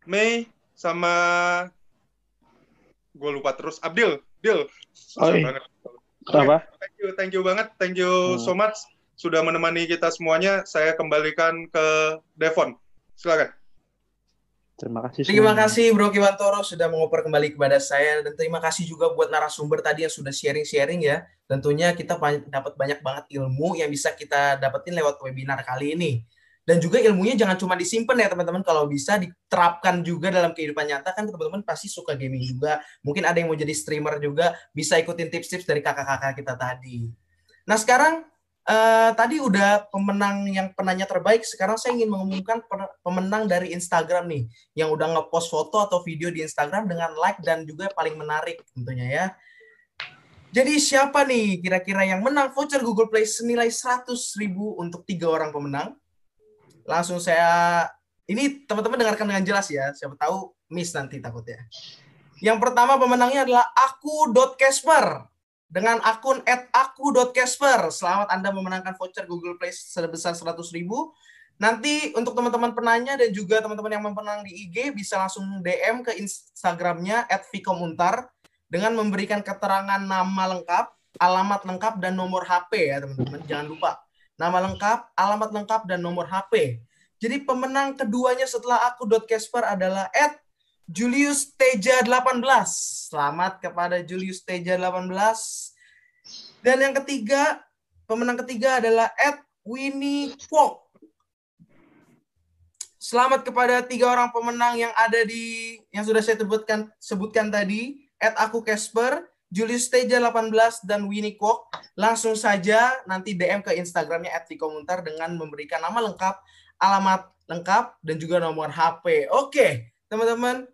Mei, sama gue lupa terus Abdil, Dil, susah Oi. banget. Apa? Thank you, thank you banget, thank you so much sudah menemani kita semuanya. Saya kembalikan ke Devon, silakan. Terima kasih. Terima semuanya. kasih Bro Kiwantoro sudah mengoper kembali kepada saya dan terima kasih juga buat narasumber tadi yang sudah sharing-sharing ya. Tentunya kita dapat banyak banget ilmu yang bisa kita dapetin lewat webinar kali ini. Dan juga ilmunya jangan cuma disimpan ya teman-teman, kalau bisa diterapkan juga dalam kehidupan nyata kan teman-teman pasti suka gaming juga. Mungkin ada yang mau jadi streamer juga, bisa ikutin tips-tips dari kakak-kakak kita tadi. Nah sekarang eh, tadi udah pemenang yang penanya terbaik, sekarang saya ingin mengumumkan pemenang dari Instagram nih yang udah ngepost foto atau video di Instagram dengan like dan juga paling menarik tentunya ya. Jadi siapa nih kira-kira yang menang voucher Google Play senilai 100.000 untuk tiga orang pemenang? Langsung saya ini teman-teman dengarkan dengan jelas ya. Siapa tahu miss nanti takutnya. Yang pertama pemenangnya adalah aku.casper dengan akun @aku.casper. Selamat Anda memenangkan voucher Google Play sebesar 100.000. Nanti untuk teman-teman penanya dan juga teman-teman yang mempenang di IG bisa langsung DM ke Instagramnya @vikomuntar dengan memberikan keterangan nama lengkap, alamat lengkap, dan nomor HP ya teman-teman. Jangan lupa nama lengkap, alamat lengkap, dan nomor HP. Jadi pemenang keduanya setelah aku Casper adalah Julius Teja 18. Selamat kepada Julius Teja 18. Dan yang ketiga, pemenang ketiga adalah Ed Winnie Kwok. Selamat kepada tiga orang pemenang yang ada di yang sudah saya sebutkan sebutkan tadi, Ed Aku Casper, Julius Teja 18 dan Winnie Kwok. Langsung saja nanti DM ke Instagramnya @vikomuntar dengan memberikan nama lengkap, alamat lengkap, dan juga nomor HP. Oke, teman-teman.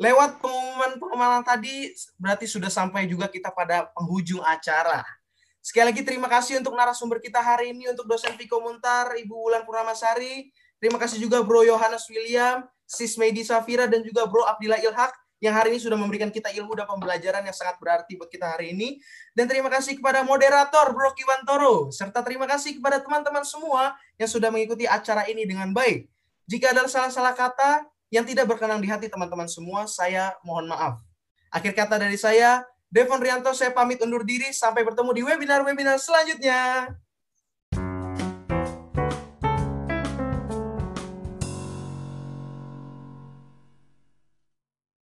Lewat pengumuman-pengumuman tadi, berarti sudah sampai juga kita pada penghujung acara. Sekali lagi terima kasih untuk narasumber kita hari ini, untuk dosen Vikomuntar, Ibu Wulan Purnamasari. Terima kasih juga Bro Yohanes William, Sis Medi Safira, dan juga Bro Abdillah Ilhak yang hari ini sudah memberikan kita ilmu dan pembelajaran yang sangat berarti buat kita hari ini. Dan terima kasih kepada moderator Bro Kiwantoro, serta terima kasih kepada teman-teman semua yang sudah mengikuti acara ini dengan baik. Jika ada salah-salah kata yang tidak berkenan di hati teman-teman semua, saya mohon maaf. Akhir kata dari saya, Devon Rianto, saya pamit undur diri. Sampai bertemu di webinar-webinar selanjutnya.